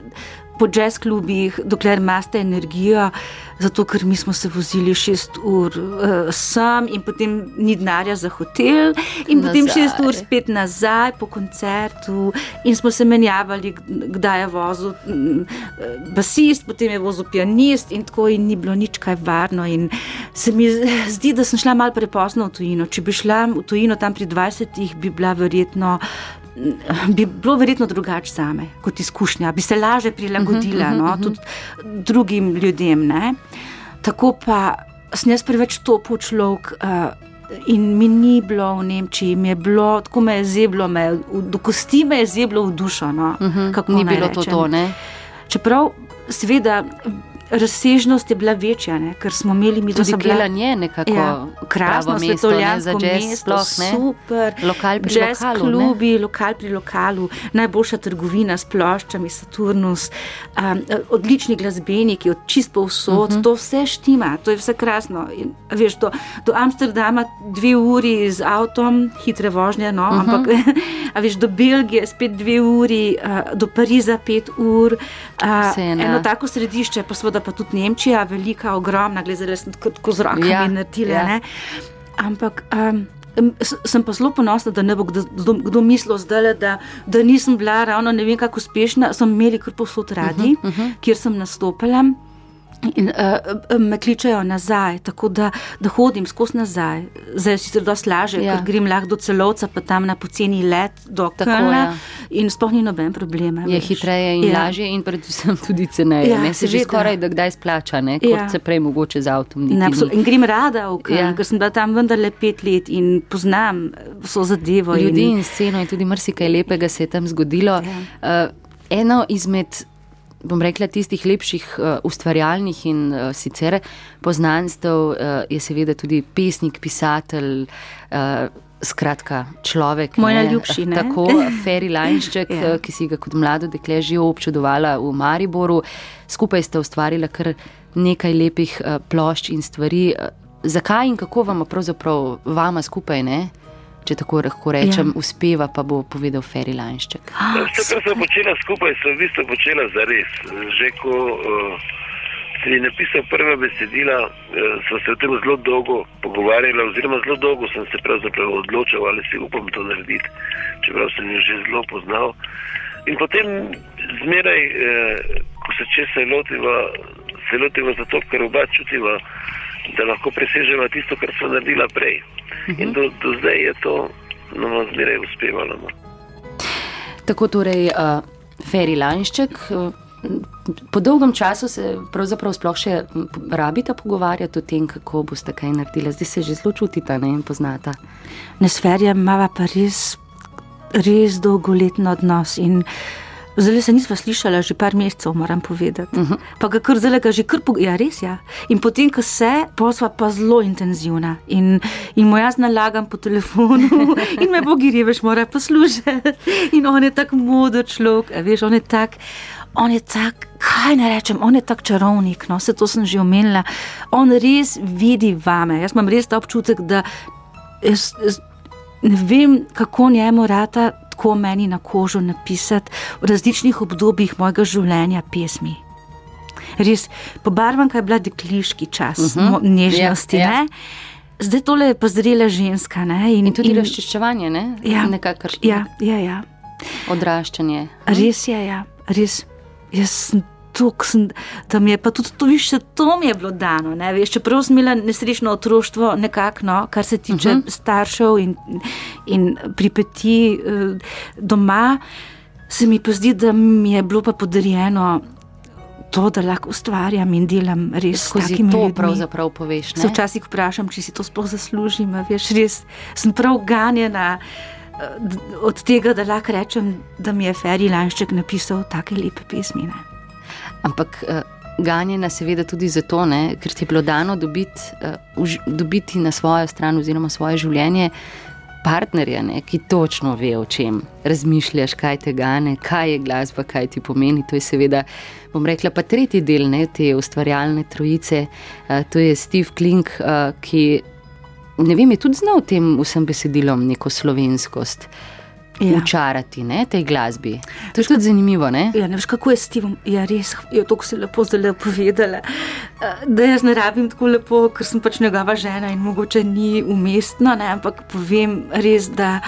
po jazz klubih, dokler imate energijo. Zato, ker mi smo se vozili šest ur uh, sem in potem ni denarja za hotel, in potem Nazaj. šest ur spet nazaj po koncertu, in smo se menjavali, kdaj je vozil eh, basist, potem je vozil pianist, in tako in ni bilo nič kaj varno. In se mi zdi, da sem šla malo prepozno v tujino. Če bi šla v tujino tam pri 20-ih, bi bila verjetno. Bi bilo verjetno drugače za me kot izkušnja, bi se lažje prilagodila no, tudi drugim ljudem. Ne. Tako pa sem jaz preveč topel človek. Uh, In mi ni bilo v Nemčiji, mi je bilo, tako me je zeblo, me, do kosti me je zeblo v dušo. No, kako Ni naj bilo to rečem. to, ne? Čeprav, seveda, razsežnost je bila večja, ne, ker smo imeli mi Tudi bila- je nekako Ja, krasno mesto, ne, svetovljansko mesto, ne? super. Lokal pri jazz lokalu, ne? klubi, lokal pri lokalu, najboljša trgovina s ploščami, Saturnus, um, odlični glasbeniki, od čist povsod, uh Mhm. -huh. to vse štima, to je vse krasno. In, veš, do, do Amsterdama dve uri z avtom, hitre vožnje, no, uh Mhm. -huh. ampak veš, do Belgije spet dve uri, uh, do Pariza pet ur. Uh, ja. eno tako središče, pa seveda pa tudi Nemčija, velika, ogromna, gledala sem kot ko z rokami Ja, ja, naredila. ja. Ja. Ampak um, sem pa zelo ponosna, da ne bo kdo, kdo, kdo mislil zdaj, da, da nisem bila ravno ne vem kako uspešna. Sem imeli kar posod radi, uh -huh, uh -huh. kjer sem nastopala. In uh, me kličejo nazaj, tako da, da hodim skozi nazaj. Zdaj sicer dosti lažje, Ja. ker grem lahko do celovca, pa tam na poceni let do Kölna ja. in sploh ni noben problem. Je veš. hitreje in ja. Lažje, in predvsem tudi ceneje. Ja, ne se že skoraj da kdaj splača, ne, kot ja. Ja. se prej mogoče z avtom. Ne, In grem rada v Köln, Ja. ja. ker sem bila tam vendarle pet let in poznam vso zadevo. Ljudi in, in sceno in tudi marsikaj lepega se je tam zgodilo. Ja. Uh, eno izmed, bom rekla, tistih lepših uh, ustvarjalnih in uh, sicer poznanstev uh, je seveda tudi pesnik, pisatelj. Uh, Skratka, človek. Moj najljubši, ne? Tako, Ferry Lajnšček, Ja. ja. ki si ga kot mlado dekle že občudovala v Mariboru. Skupaj ste ustvarila kar nekaj lepih uh, plošč in stvari. Zakaj in kako vam pravzaprav vama skupaj, ne? Če tako lahko rečem, ja. uspeva, pa bo povedal Ferry Lajnšček. Vse, kar sem počela skupaj, sem v bistvu počela za res. Že ko uh, sem ji napisal prva besedila, uh, sem se o tem zelo dolgo pogovarjala, oziroma zelo dolgo sem se pravzaprav odločal, ali si upam to narediti, čeprav sem jo že zelo poznal. In potem zmeraj, uh, ko se česa lotiva, se lotiva zato, ker oba čutiva, da lahko presežemo tisto, kar smo naredila prej. In do, do zdaj je to nam zmeraj uspevalo. No. Tako torej, uh, Ferry Lajnšček. Uh, Po dolgem času se pravzaprav sploh še rabita pogovarjati o tem, kako boste kaj naredili. Zdaj se že zelo čutita ne, in poznata. Nesferja imava pa res, res dolgoletni odnos. In Zdaj se nisva slišala že par mesecev, moram povedati. Uh -huh. Pa ga kar zdaj ga že kar pog... Ja, res je. Ja. In potem, ko se, pa sva pa zelo intenzivna. In, in mu jaz nalagam po telefonu in me bogi veš, mora poslušati. In on je tak moder človek, veš, on je tak. On je tak, kaj ne rečem, on je tak čarovnik, no, vse to sem že omenila. On res vidi vame. Jaz imam res ta občutek, da jaz, jaz ne vem, kako njemu rata tako meni na kožo napisati v različnih obdobjih mojega življenja pesmi. Res, pobarvanka je bila dekliški čas, uh Mhm. -huh. nežnosti. Ja, Ja, ja. ja. Zdaj tole je pa zrela ženska. Ne? In tudi razčiščevanje, ne? Ja, Nekakor ja, ja, ja. odraščanje. Res je, ja, res. Jaz sem tok, sem, da mi je pa tudi to, viš, to mi je bilo dano. Ne? Veš, čeprav sem imela nesrečno otroštvo, nekako, no, kar se tiče uh Mhm. -huh. staršev in, in pripeti eh, doma, se mi pa zdi, da mi je bilo pa podarjeno. To, da lahko ustvarjam in delam res Skozi to ljudmi. pravzaprav poveš. Se Ne? včasih vprašam, če si to sploh zaslužim. Veš, res sem prav ganjena eh, od tega, da lahko rečem, da mi je Ferry Lanšček napisal take lepe pesmi. Ampak uh, ganjena seveda tudi zato, ne, ker ti je bilo dano dobiti, uh, už, dobiti na svojo stran oziroma svoje življenje partnerja, ne, ki točno ve, o čem razmišljaš, kaj te gane, kaj je glasba, kaj ti pomeni. To je seveda, bom rekla, pa tretji del ne, te ustvarjalne trojice, uh, to je Steve Klink, uh, ki ne vem, je tudi znal tem vsem besedilom neko slovenskost. Ja. Učarati ne, tej glasbi. To je tudi zanimivo. Ne? Ja, ne veš, kako je s Stevom. Ja, res je to, ko si lepo zdaj povedala. eh, Da jaz ne rabim tako lepo, ker sem pač njegova žena in mogoče ni umestno, ne, ampak povem res, da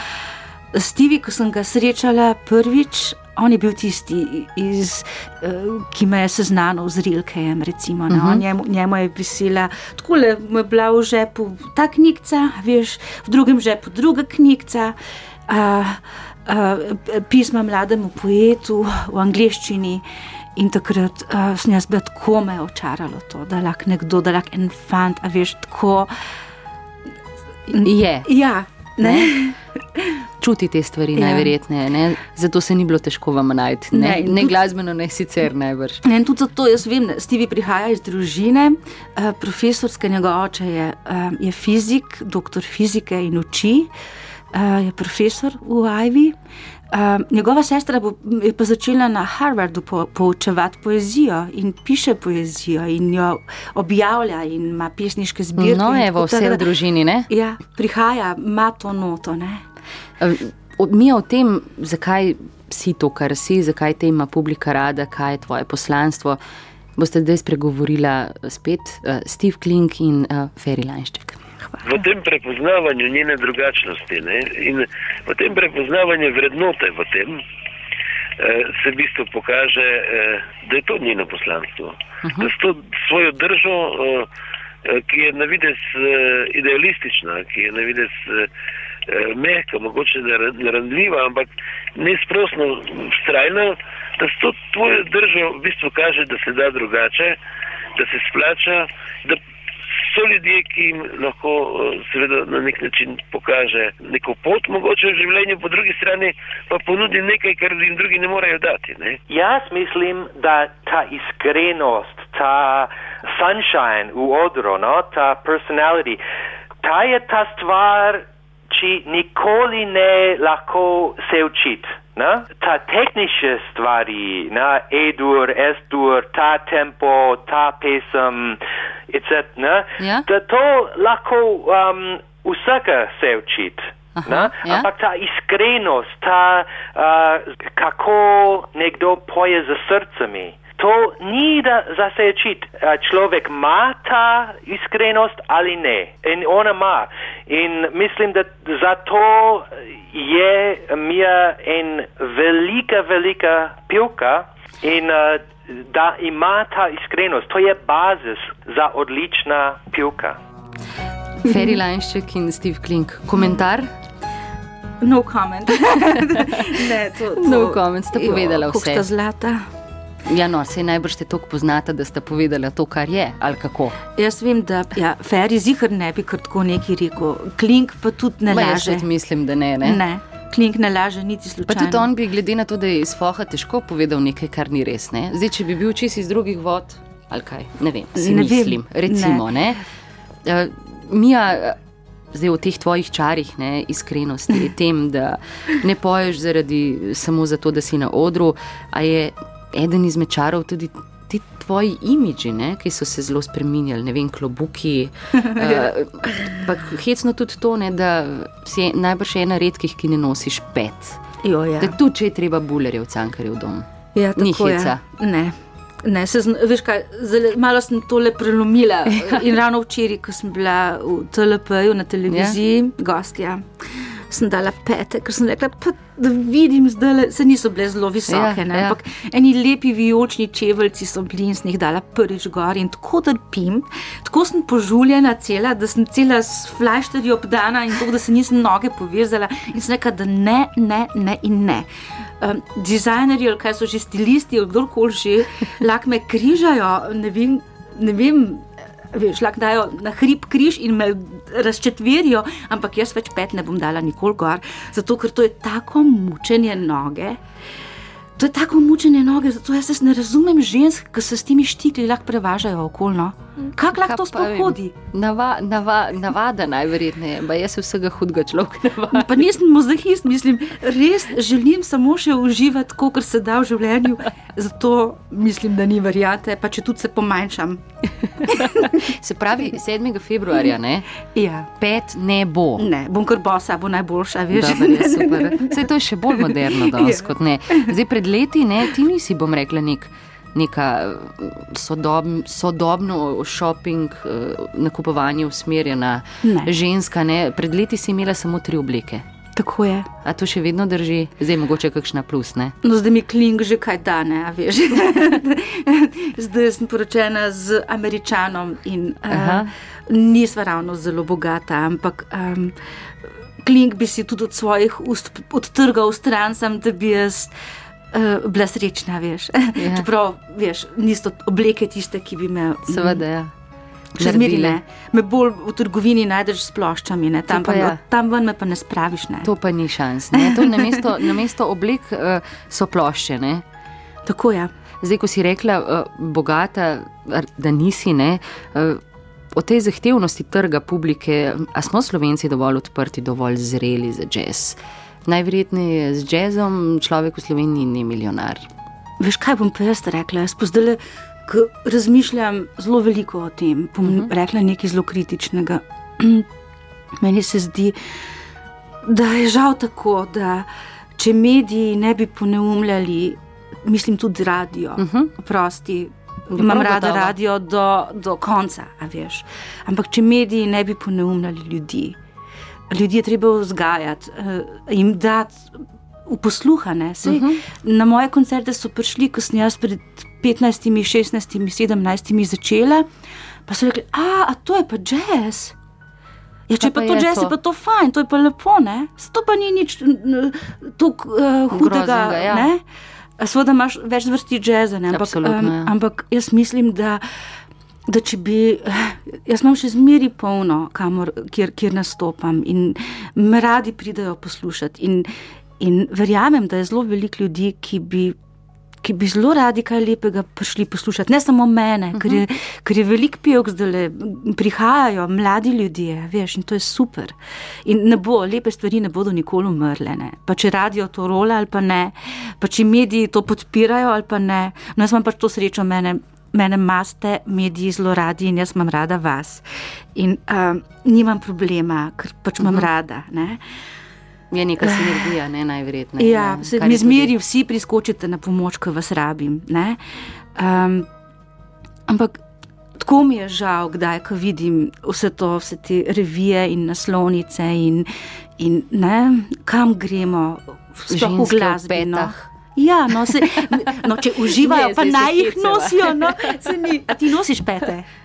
Stevi, ko sem ga srečala prvič. On je bil tisti, iz, eh, ki me je seznanil z Rilkejem. Recimo, uh Mhm. -huh. njemu, njemu je visela, tako je bila v žepu ta knjiga, veš, v drugem žepu druga knjiga. Uh, uh, pisma mlademu poetu v angleščini. In takrat uh, sem jaz bila tako me očaralo to, da lahko nekdo, da lahko en fant, a veš, tako. Je. Ja, ne. čuti te stvari, Ja. najverjetneje. Ne? Zato se ni bilo težko vam najti. Ne, Ne, ne, ne tudi- glasbeno, ne sicer najbrž. Ne, In tudi zato jaz vem, da Stevie prihaja iz družine, uh, profesorske njegov oče je, uh, je fizik, doktor fizike in uči, uh, je profesor v Ivy. Uh, njegova sestra bo, je pa začela na Harvardu po, poučevati poezijo in piše poezijo in jo objavlja in ima pesniške zbirke. No, evo, vse tako v da- družini. Ne? Ja, prihaja, ima to noto. Ne? Eh, o- Mi o tem, zakaj si to, kar si, zakaj te ima publika rada, kaj je tvoje poslanstvo, boste zdaj spregovorila spet uh, Steve Klink in uh, Ferry Lanšček. V tem prepoznavanju njene drugačnosti ne, in v tem prepoznavanju vrednote v tem eh, se v bistvu pokaže, eh, da je to njeno poslanstvo. Uh -huh. Da s to svojo držo, eh, ki je na vides idealistična, ki je na vides eh, eh, mehka, mogoče naranljiva, ampak nesprosno vztrajna, da s to tvojo držo v bistvu kaže, da se da drugače, da se splača, da so ljudje, ki jim lahko eh, seveda na nek način pokaže neko pot mogoče v življenju, po drugi strani pa ponudi nekaj, kar jim drugi ne morejo dati. Ne? Jaz mislim, da ta iskrenost, ta sunshine v odru, no, ta personality, ta je ta stvar, ki nikoli ne lahko se učiti. Ne? Ta tehnične stvari, na E-dur, S-dur, ta tempo, ta pesem, etc. Ja. Da to lahko um, vsaka se učiti. Aha, ja. Ampak ta iskrenost, ta uh, kako nekdo poje za srcami. To ni da za se učiti. Človek ima ta iskrenost ali ne. In ona ima. In mislim, da zato je Mija en velika, velika pivka in uh, da ima ta iskrenost. To je bazis za odlična pivka. Ferry Lanšček in Steve Klink. Komentar? No comment. ne, to, to, No comment, sta povedala kako vse. sta zlata. Ja, no, se najbrž te toliko poznata, da sta povedala to, kar je, ali kako. Jaz vem, da ja, Ferry zihar ne bi kar tako nekaj rekel. Klink pa tudi ne laže. mislim, da ne. ne? Ne, klink ne laže niti Pa slučajno. tudi on bi, glede na to, da je iz foha težko povedal nekaj, kar ni res. Ne? Zdaj, če bi bil čist iz drugih vod, ali kaj, ne vem, si Ne ne vem, mislim. Recimo, ne. Ne? Uh, Mija, eh, zdaj v teh tvojih čarih, ne, iskrenosti, tem, da ne poješ zaradi, samo zato, da si na odru, a je eden izmed čarov tudi. Ti tvoji imidži, ne, ki so se zelo spremenili, ne vem, klobuki. Uh, hecno tudi to, ne, da si najbrž ena redkih, ki ne nosiš pet. Jo, ja. Da tudi, če je treba bulerje v cankarjev dom. Ja, Ni je. heca. Ne. Ne, se, zn- veš kaj, zelo, malo sem tole prelomila. In ravno včeraj, ko sem bila v TLP-ju na televiziji, ja. gostja, sem dala pete, ker sem rekla, pa, da vidim zdaj, se niso bile zelo visoke, Ja, ja, ja. ampak eni lepi vijolični čeveljci so bili in sem jih dala prvič gor in tako trpim, tako sem požuljena cela, da sem cela s flašterji obdana in to, da se nisem noge povezala in sem rekla, da ne, ne, ne in ne. Um, dizajnerji, ali kaj so že stilisti, ali kdorkoli že, lahko me križajo, ne vem, ne vem veš, lahko dajo na hrib križ in me razčetverijo, ampak jaz več pet ne bom dala nikoli gor, zato ker to je tako mučenje noge. To je tako mučenje noge, zato jaz ne razumem žensk, ki se s temi štikli lahko prevažajo okolno. Kako lahko to vem. sploh hodi? Nava, nava, navada najverjetneje, pa jaz se vsega hudega človeka navadam. Pa nisem mozahist, mislim, res želim samo še uživati, kot se da v življenju. Zato mislim, da ni variante, pa če tudi se pomanjšam. Se pravi, 7. februarja, ne? Ja. Pet ne bo. Ne, bom kar bosa, bo najboljša, veš. Dobar, je, super. Sej to je še bolj moderno danes Ja. kot ne. Zdaj pred leti, ne, ti nisi, bom rekla, nek, neka eh, sodob, sodobno shopping, eh, nakupovanje usmerjena Ne. ženska. Ne. Pred leti si imela samo tri obleke. Tako je. A to še vedno drži, zdaj mogoče kakšna plus, ne? No, zdaj mi kling že kaj dane, a veš. zdaj sem poročena z američanom in Aha. uh, nisva ravno zelo bogata, ampak um, kling bi si tudi od svojih ust odtrgal stran, sem, da bi jaz. Uh, bila srečna, veš. Ja. Čeprav, veš, niso obleke tiste, ki bi me. Seveda, ja. Še zmeraj ne. Me bolj v trgovini najdeš s ploščami, ne? tam, To pa, pa ja. ja. tam ven me pa ne spraviš. Ne? To pa ni šans. Ne? To namesto, namesto oblek uh, so plošče. Ne? Tako je. Zdaj, ko si rekla, uh, bogata, da nisi, ne, uh, o tej zahtevnosti trga publike, a smo slovenci dovolj odprti, dovolj zreli za jazz? Najverjetneje z jazzom človek v Sloveniji ni milijonar. Veš, kaj bom pa jaz rekla? Jaz ko razmišljam zelo veliko o tem, bom uh Mhm. -huh. rekla nekaj zelo kritičnega. Meni se zdi, da je žal tako, da če mediji ne bi poneumljali, mislim tudi radio, uh Mhm. -huh. prosti. Ja, Imam rada gotovo. radio do, do konca, a veš. Ampak če mediji ne bi poneumljali ljudi, ljudi je treba vzgajati, eh, jim dati posluhane. Sej, uh -huh. Na moje koncerte so prišli, ko sem jaz pred 15, 16, 17 začela, pa so rekli, a, a to je pa jazz. Ja, če pa pa to jazz, to? je pa to fajn, to je pa lepo, ne? To pa ni nič tako uh, hudega. Groznega, ja. Sveda imaš več vrsti jazza, ne? ampak, Absolutno, ja. ampak jaz mislim, da. Da če bi, jaz imam še zmeri polno, kamor, kjer, kjer nastopam in me radi pridejo poslušati. In, in verjamem, da je zelo veliko ljudi, ki bi, ki bi zelo radi kaj lepega prišli poslušati. Ne samo mene, uh -huh. ker, je, ker je veliko pevk zdaj prihajajo mladi ljudje, veš, in to je super. In ne bo, lepe stvari ne bodo nikoli umrle. Ne. Pa če radio to rola ali pa ne, pa če mediji to podpirajo ali pa ne. No, jaz imam pač to srečo mene. Mene maste mediji zelo radi in jaz imam rada vas. In um, nimam problema, ker pač imam uh -huh. rada. Ne? Je neka sinergija, ne najverjetneje. Ja, ne, se, mi je tudi- zmeri vsi priskočite na pomoč, ko vas rabim. ne. Um, ampak tako mi je žal, kdaj, ko vidim vse to, vse te revije in naslovnice in, in ne, kam gremo, sploh v Ženske Ja, no, se, no, če uživajo, Ne, pa naj jih hecava. nosijo. No, ni. A ti nosiš pete?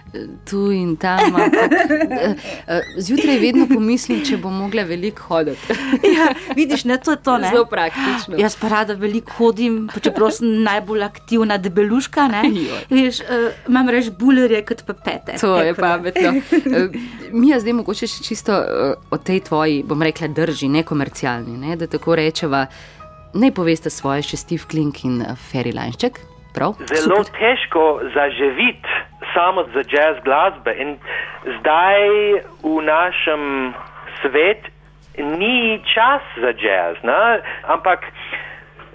Tu in tam. ampak, eh, eh, Zjutraj vedno pomislim, če bom mogla veliko hoditi. Ja, vidiš, ne, to je to. Ne? Zelo praktično. Jaz pa rada veliko hodim, čeprav sem najbolj aktivna debeluška. Veš, uh, imam reč bulerje kot pa pete. To je pametno. Eh, Mija, zdaj mogoče še čisto eh, o tej tvoji, bom rekla, drži, nekomercialni, ne, da tako rečeva. Naj poveste svoje še Steve Klink in eh, Ferry Lanšček. Prav? Zelo težko zaživiti samo za jazz glasbe. In zdaj v našem svetu ni čas za jazz, ne? ampak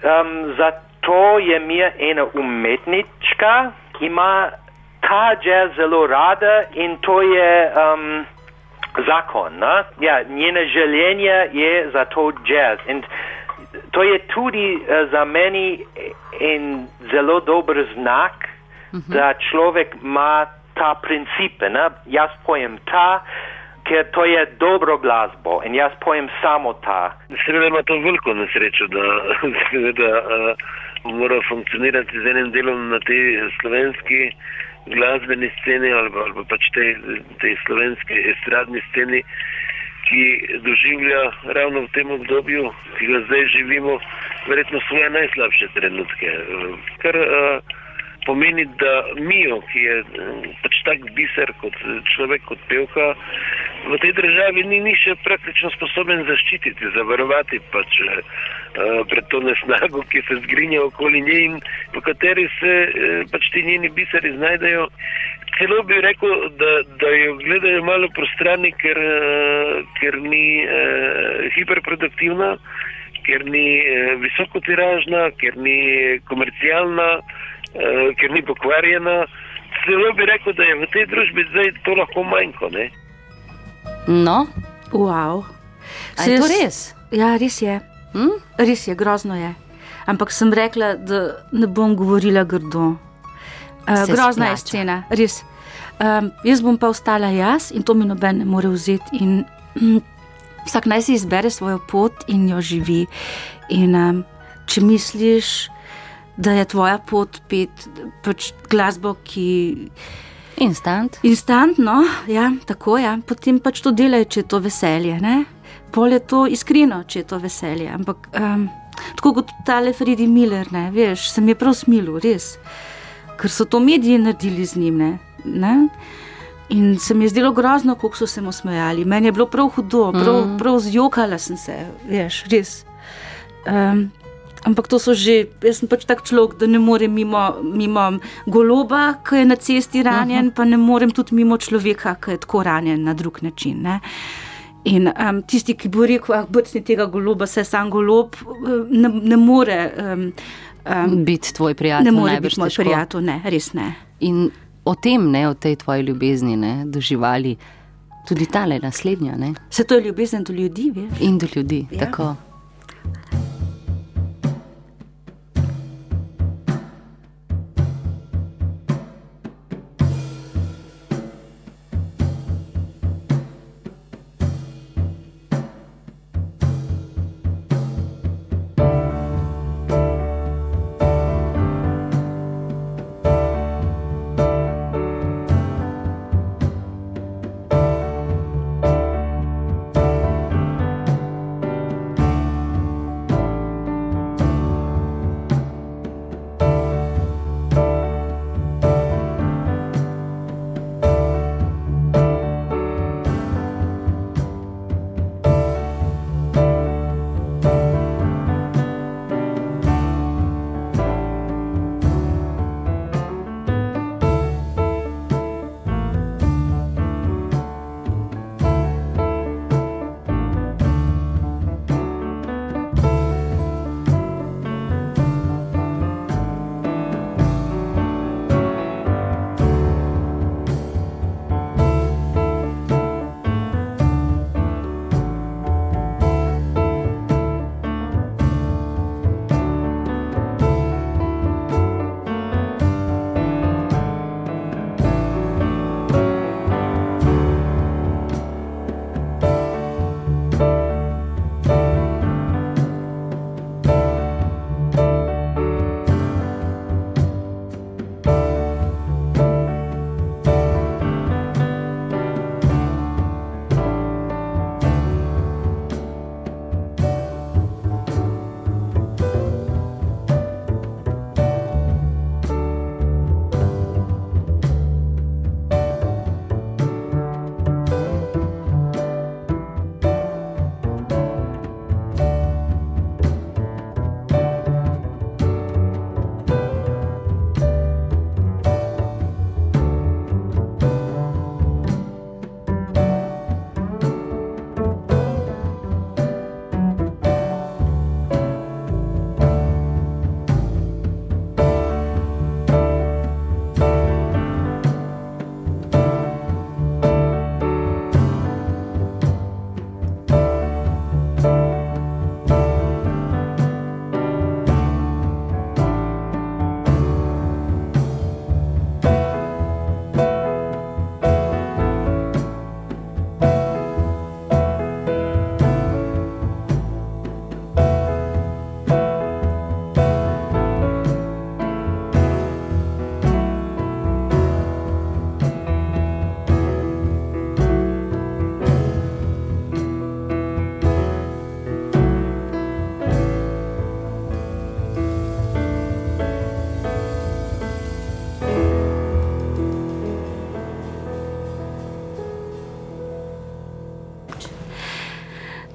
um, zato je mi ena umetnička, ima ta jazz zelo rada in to je um, zakon. Ne? Ja, njene življenje je za to jazz. In to je tudi uh, za meni en zelo dober znak, da človek ima ta principe. Ne? Jaz pojem ta, ker to je dobro glasbo in jaz pojem samo ta. Seveda ima to veliko nesrečo, da seveda, uh, mora funkcionirati z enim delom na tej slovenski glasbeni sceni ali, ali pa pač tej, tej slovenski estradni sceni, ki doživlja ravno v tem obdobju, ki ga zdaj živimo, verjetno svoje najslabše trenutke. Kar, uh, pomeni, da Mijo, ki je eh, pač tak biser kot eh, človek, kot pevka, v tej državi ni ni še praktično sposoben zaščititi, zavarovati pač eh, eh, pred to nesnago, ki se zgrinja okoli nje in v kateri se eh, pač ti njeni biseri znajdejo. Celo bi rekel, da, da jo gledajo malo prostrani, ker, eh, ker ni eh, hiperproduktivna, ker ni eh, visokotiražna, ker ni komercialna, eh, ker ni pokvarjena. Celo bi rekel, da je v tej družbi zdaj to lahko manjko. Ne? No, Wow. a je to res? Ja, res je. Hm? Res je, grozno je. Ampak sem rekla, da ne bom govorila grdo. Uh, grozna je scena, res. Um, jaz bom pa ostala jaz in to mi noben ne more vzeti. In, mm, vsak naj si izbere svojo pot in jo živi. In, um, če misliš, da je tvoja pot pet pač glasbo, ki Instant. Instantno, ja, tako je, ja. potem pač to delajo, če je to veselje. Ne? Pol je to iskreno, če je to veselje. Ampak um, tako kot tale Fredi Miller, ne, veš, se mi je prav smilil, res. Ker so to mediji naredili z njim. Ne, ne? In se mi je zdelo grozno, kako so se mu smejali. Meni je bilo prav hudo, prav, mm. prav zjokala sem se, veš, res. Um, ampak to so že, jaz sem pač tak človek, da ne morem mimo, mimo goloba, ki je na cesti ranjen, uh -huh. pa ne morem tudi mimo človeka, ki je tako ranjen na drug način. Ne? In um, tisti, ki bo rekel, ah, brcni tega goloba, se sam golob, ne, ne more. Um, um, Biti tvoj prijatelj. ne more biti moj težko. prijatelj, ne, res ne. In o tem, ne, o tej tvoji ljubezni, ne, doživali tudi tale naslednja, ne, Se to je ljubezen do ljudi, veš? in do ljudi. Ja. Tako.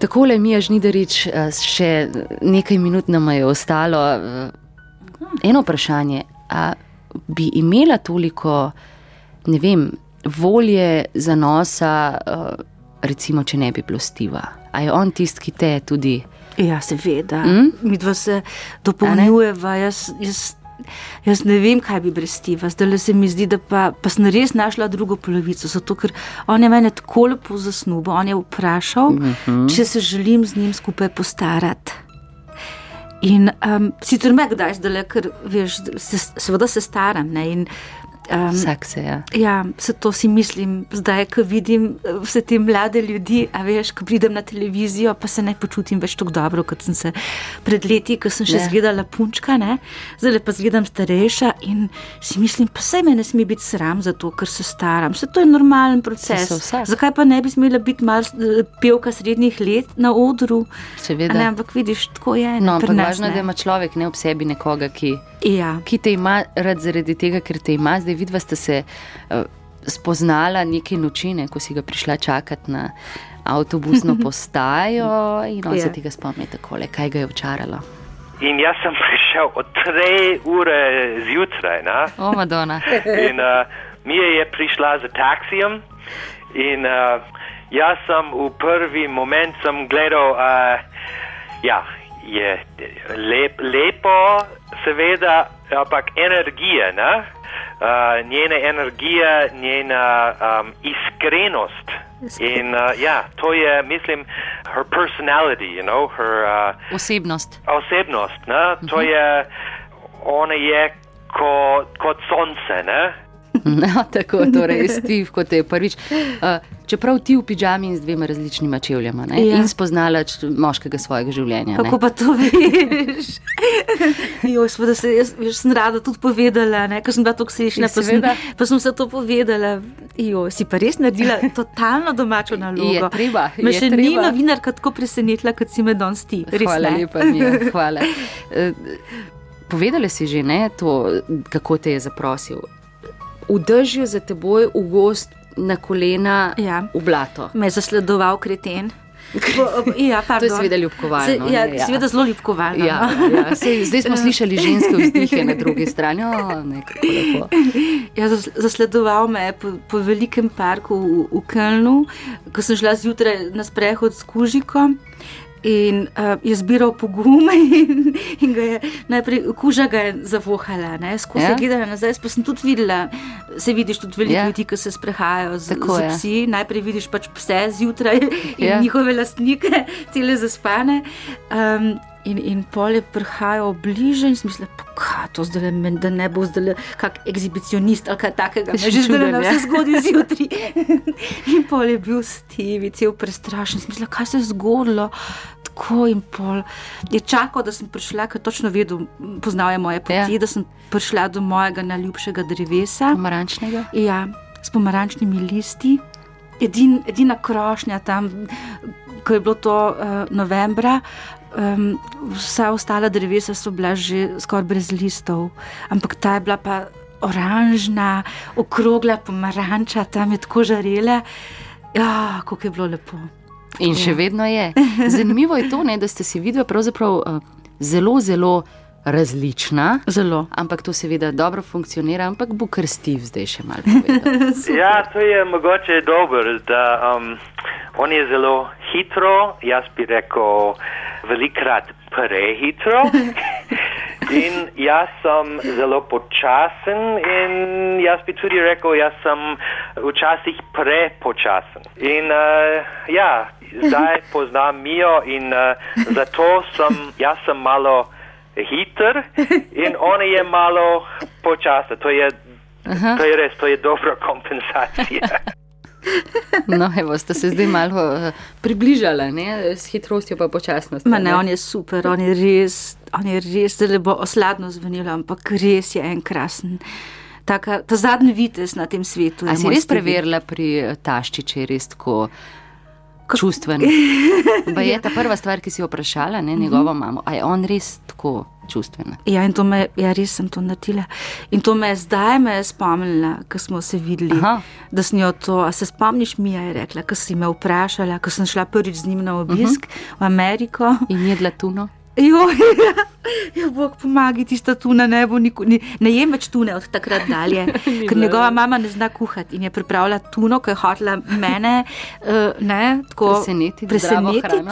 Takole, Mija Žnidarič, eh, še nekaj minut nam je ostalo. Eh, Eno vprašanje. A bi imela toliko, ne vem, volje, zanosa, eh, recimo, če ne bi bilo Stiva? A je on tisti, ki te tudi. Ja, seveda. Mm? Mm? Mi dva se dopolnjujeva. Jaz, jaz, jaz ne vem, kaj bi brez Stiva. Zdaj le se mi zdi, da pa, pa sem res našla drugo polovico. Zato, ker on je mene tako lepo zasnubil. On je vprašal, mm -hmm. če se želim z njim skupaj postarati. In um, sicer me kdaj zdaj, ker veš, se, seveda se staram. Ne, in, um, Vsak se je. Ja, se to si mislim, zdaj, ko vidim eh, vse te mlade ljudi, a veš, ko pridem na televizijo, pa se ne počutim več tako dobro, kot sem se pred leti, ko sem še Ne. zgledala punčka, ne? zdaj pa zgledam starejša in si mislim, pa se me ne sme biti sram za to, ker se staram. Vse to je normalen proces. Zakaj pa ne bi smela biti mal eh, pevka srednjih let na odru? Seveda. Ne, ampak vidiš, tako je. No, ampak nas važno je, da ima človek ne ob sebi nekoga, ki, Ja. ki te ima rad zaradi tega, ker te ima. Zdaj vidva sta se uh, spoznala neke nočine, ko si ga prišla čakati na avtobusno postajo in on Ja. se tega spomni takole, kaj ga je očaralo. In jaz sem prišel od 3 ure zjutraj. Ne? O, Madonna. In uh, Mija je prišla z taksijem in uh, jaz sem v prvi moment sem gledal, uh, ja, je lep, lepo, seveda, ampak energija, ne? Uh, njena energija, njena um, iskrenost. In uh, ja, to je, mislim, her personality, you know, her uh, Osebnost. osebnost. Ne? To je, ona je kot, kot sonce. Ne? No, tako, torej, Steve, kot je prvič. Uh, čeprav ti v pižami in z dvema različnima čevljama ne? Ja. in spoznala moškega svojega življenja. ne. Kako pa to veš? Jo, seveda se jaz veš, sem rada tudi povedala, ne? ker sem bila tako srečna, Ja, pa sem, pa sem se to povedala. Jo, si pa res naredila totalno domačo nalogo. Je treba, Me je še ni treba. novinarka tako presenetila, kot si me danes ti. Res Hvala ne. lepa, Mija, hvala. Eh, Povedali si že, ne, to, kako te je zaprosil. V dežju za teboj, v gost, na kolena, Ja. v blato. Me je zasledoval kreten. Po- Ja, To je pardon. seveda ljubkovalno. Se, ja, ne, ja. seveda zelo ljubkovalno. Ja, no. ja. Sej, zdaj smo slišali ženske vzdihe na drugi strani. O. Ja, zas- zasledoval me je po, po velikem parku v, v Kölnu, ko sem šla zjutraj na sprehod s kužikom. In uh, je zbiral pogum, in, in ga je najprej kuža ga je zavohala, ne? skozi Ja. ja? gledala nazaj, pa sem tudi videla, se vidiš tudi veliko Ja. ja. ljudi, ki se sprehajajo z, Tako z psi. Najprej vidiš pač pse zjutraj in Ja. ja. njihove lastnike, cele zaspane. Um, In, in pol je prihajal bliže in smisel, kaj to zdaj, le, da ne bo zdaj kak ekshibicionist ali kaj takega. Ne, že zdaj čuden, na ja. vse zgodaj zjutraj. in pol je bil Steve, cel prestrašen, smisel, kaj se je zgodilo. Tako in pol je čakal, da sem prišla, ker točno vedel, poznal je moje poti, Ja. ja. da sem prišla do mojega najljubšega drevesa. Pomarančnega. Ja, s pomarančnimi listi. Edin, edina krošnja tam, ko je bilo to uh, novembra, um, vsa ostala drevesa so bila že skoraj brez listov, ampak ta je bila pa oranžna, okrogla pomaranča, tam je tako žarela. Ja, kako je bilo lepo. In še vedno je. Zanimivo je to, ne, da ste si videli pravzaprav uh, zelo, zelo različna. Zelo. Ampak to seveda dobro funkcionira, ampak bo krstiv zdaj še malo. povedal. Ja, to je mogoče dobro, da um, on je zelo hitro, jaz bi rekel velikrat prehitro. In jaz sem zelo počasen in jaz bi tudi rekel, jaz sem včasih prepočasen. In uh, ja, zdaj poznam Mijo in uh, zato sem, jaz sem malo hiter in ona je malo počasna. To je To je res, to je dobra kompenzacija. No, evo, ste se zdaj malo uh, približali, ne, s hitrostjo pa počasnostjo. Ma ne, on je super, on je res, on je res, zelo bo osladno zvenelo, ampak res je en krasen. Taka, ta zadnji vitez na tem svetu. je A si res preverila pri eh, tašči, če je res tako čustven. Pa je ta prva stvar, ki si jo vprašala, ne, njegovo mamo, a je on res tako čustven? Ja, in to me, ja, res sem to naredila. In to me je zdaj me je spomnila, ko smo se videli, Aha. da sem jo to. A se spomniš, Mija je rekla, ko si me vprašala, ko sem šla prvič z njim na obisk uh -huh. v Ameriko. In jedla tuno? Jo, ja, ja, Bog pomaga, tista tuna ne bo nikoli. Ne jem več tune od takrat dalje, ker njegova mama ne zna kuhati in je pripravila tuno, ki je hotela mene uh, ne, tako Presenetiti,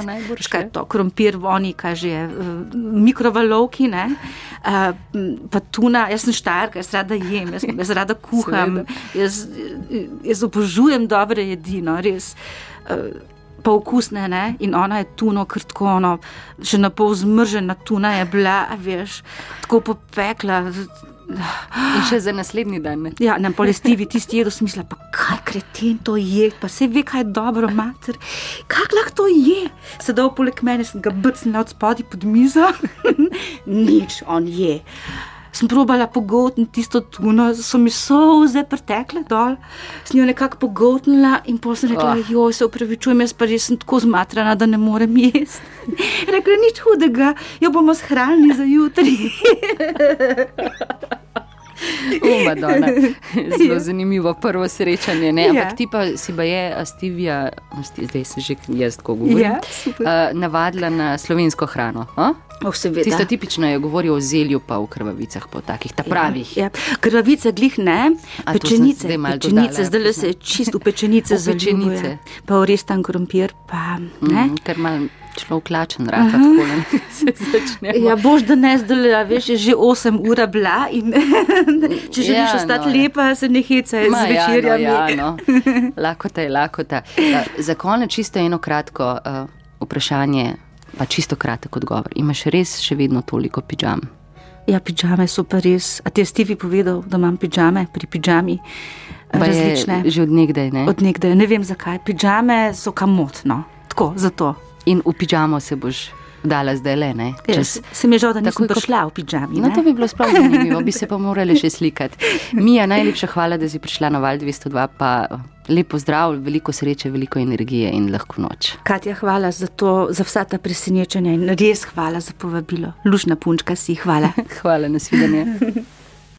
najbrž, Veš, Kaj ne? je to, krompir, oni, kaj že je, uh, mikrovalovki, ne, uh, pa tuna, jaz sem štarka, jaz rada jem, jaz, jaz rada kuham, jaz, jaz obožujem dobre jedi, no, res. Uh, Pa okusne, ne? in ona je tuno, krtko, ono, še na pol zmržena tuna je bila, veš, tako popekla. In še za naslednji dan. Ne? Ja, na polestivi tisti jedo smisla, pa kaj kreten to je, pa se ve, kaj je dobro, mater. Kako lahko to je? Sedaj poleg mene sem ga brcnila od spodaj pod mizo. Nič, on je. Sem probala pogotniti tisto tuno, so mi solze pretekle dol, sem jo nekako pogotnila in potem sem rekla, oh. joj, se upravičujem, jaz pa res sem tako zmatrana, da ne morem jesti. Rekla, nič hudega, jo bomo shranili za jutri. O, Madonna. Zelo zanimivo prvo srečanje. Ne? Ampak Ja. ti pa si pa je a Stevija, sti- zdaj se že jaz tako govorim, Ja, super. uh, navadila na slovensko hrano. A? Oh, seveda. Tisto tipično je govoril o zelju, pa v krvavicah, pa o takih ta pravih. Ja, krvavice glih ne, A, pečenice, zdaj pečenice, dodala, zdaj se čisto pečenice pečenice. zaljubuje. Pa v res tam krompir, pa ne. Mm, človek lačen, rata tako ne se začne. Ja, boš da ne zdaj, a veš, je že 8 ur bila in če želiš Ja, ostati no, ja. lepa, se ne hecaj z Ma, večerjami. Ja, no, ja, no. Lakota je lakota. Uh, za konec čisto eno kratko uh, vprašanje, pa čisto kratek odgovor. Imaš res še vedno toliko pižam? Ja, pižame so pa res. A ti je Stivi povedal, da imam pižame pri pižami Pa je različne. Že od nekdaj, ne? Od nekdaj, ne vem zakaj. Pižame so kamotno, tako, zato. In v pižamo se boš dala zdaj le, ne? Čez... Se mi je žal, da nisem prišla v pižami. No, ne. to bi bilo sploh zanimivo, bi se pa morali še slikati. Mija, najlepša hvala, da si prišla na Val 202, pa lepo zdrav, veliko sreče, veliko energije in lahko noč. Katja, hvala za, to, za vsa ta presenečenja in res hvala za povabilo. Lušna punčka si, hvala. Hvala, nasvidenje.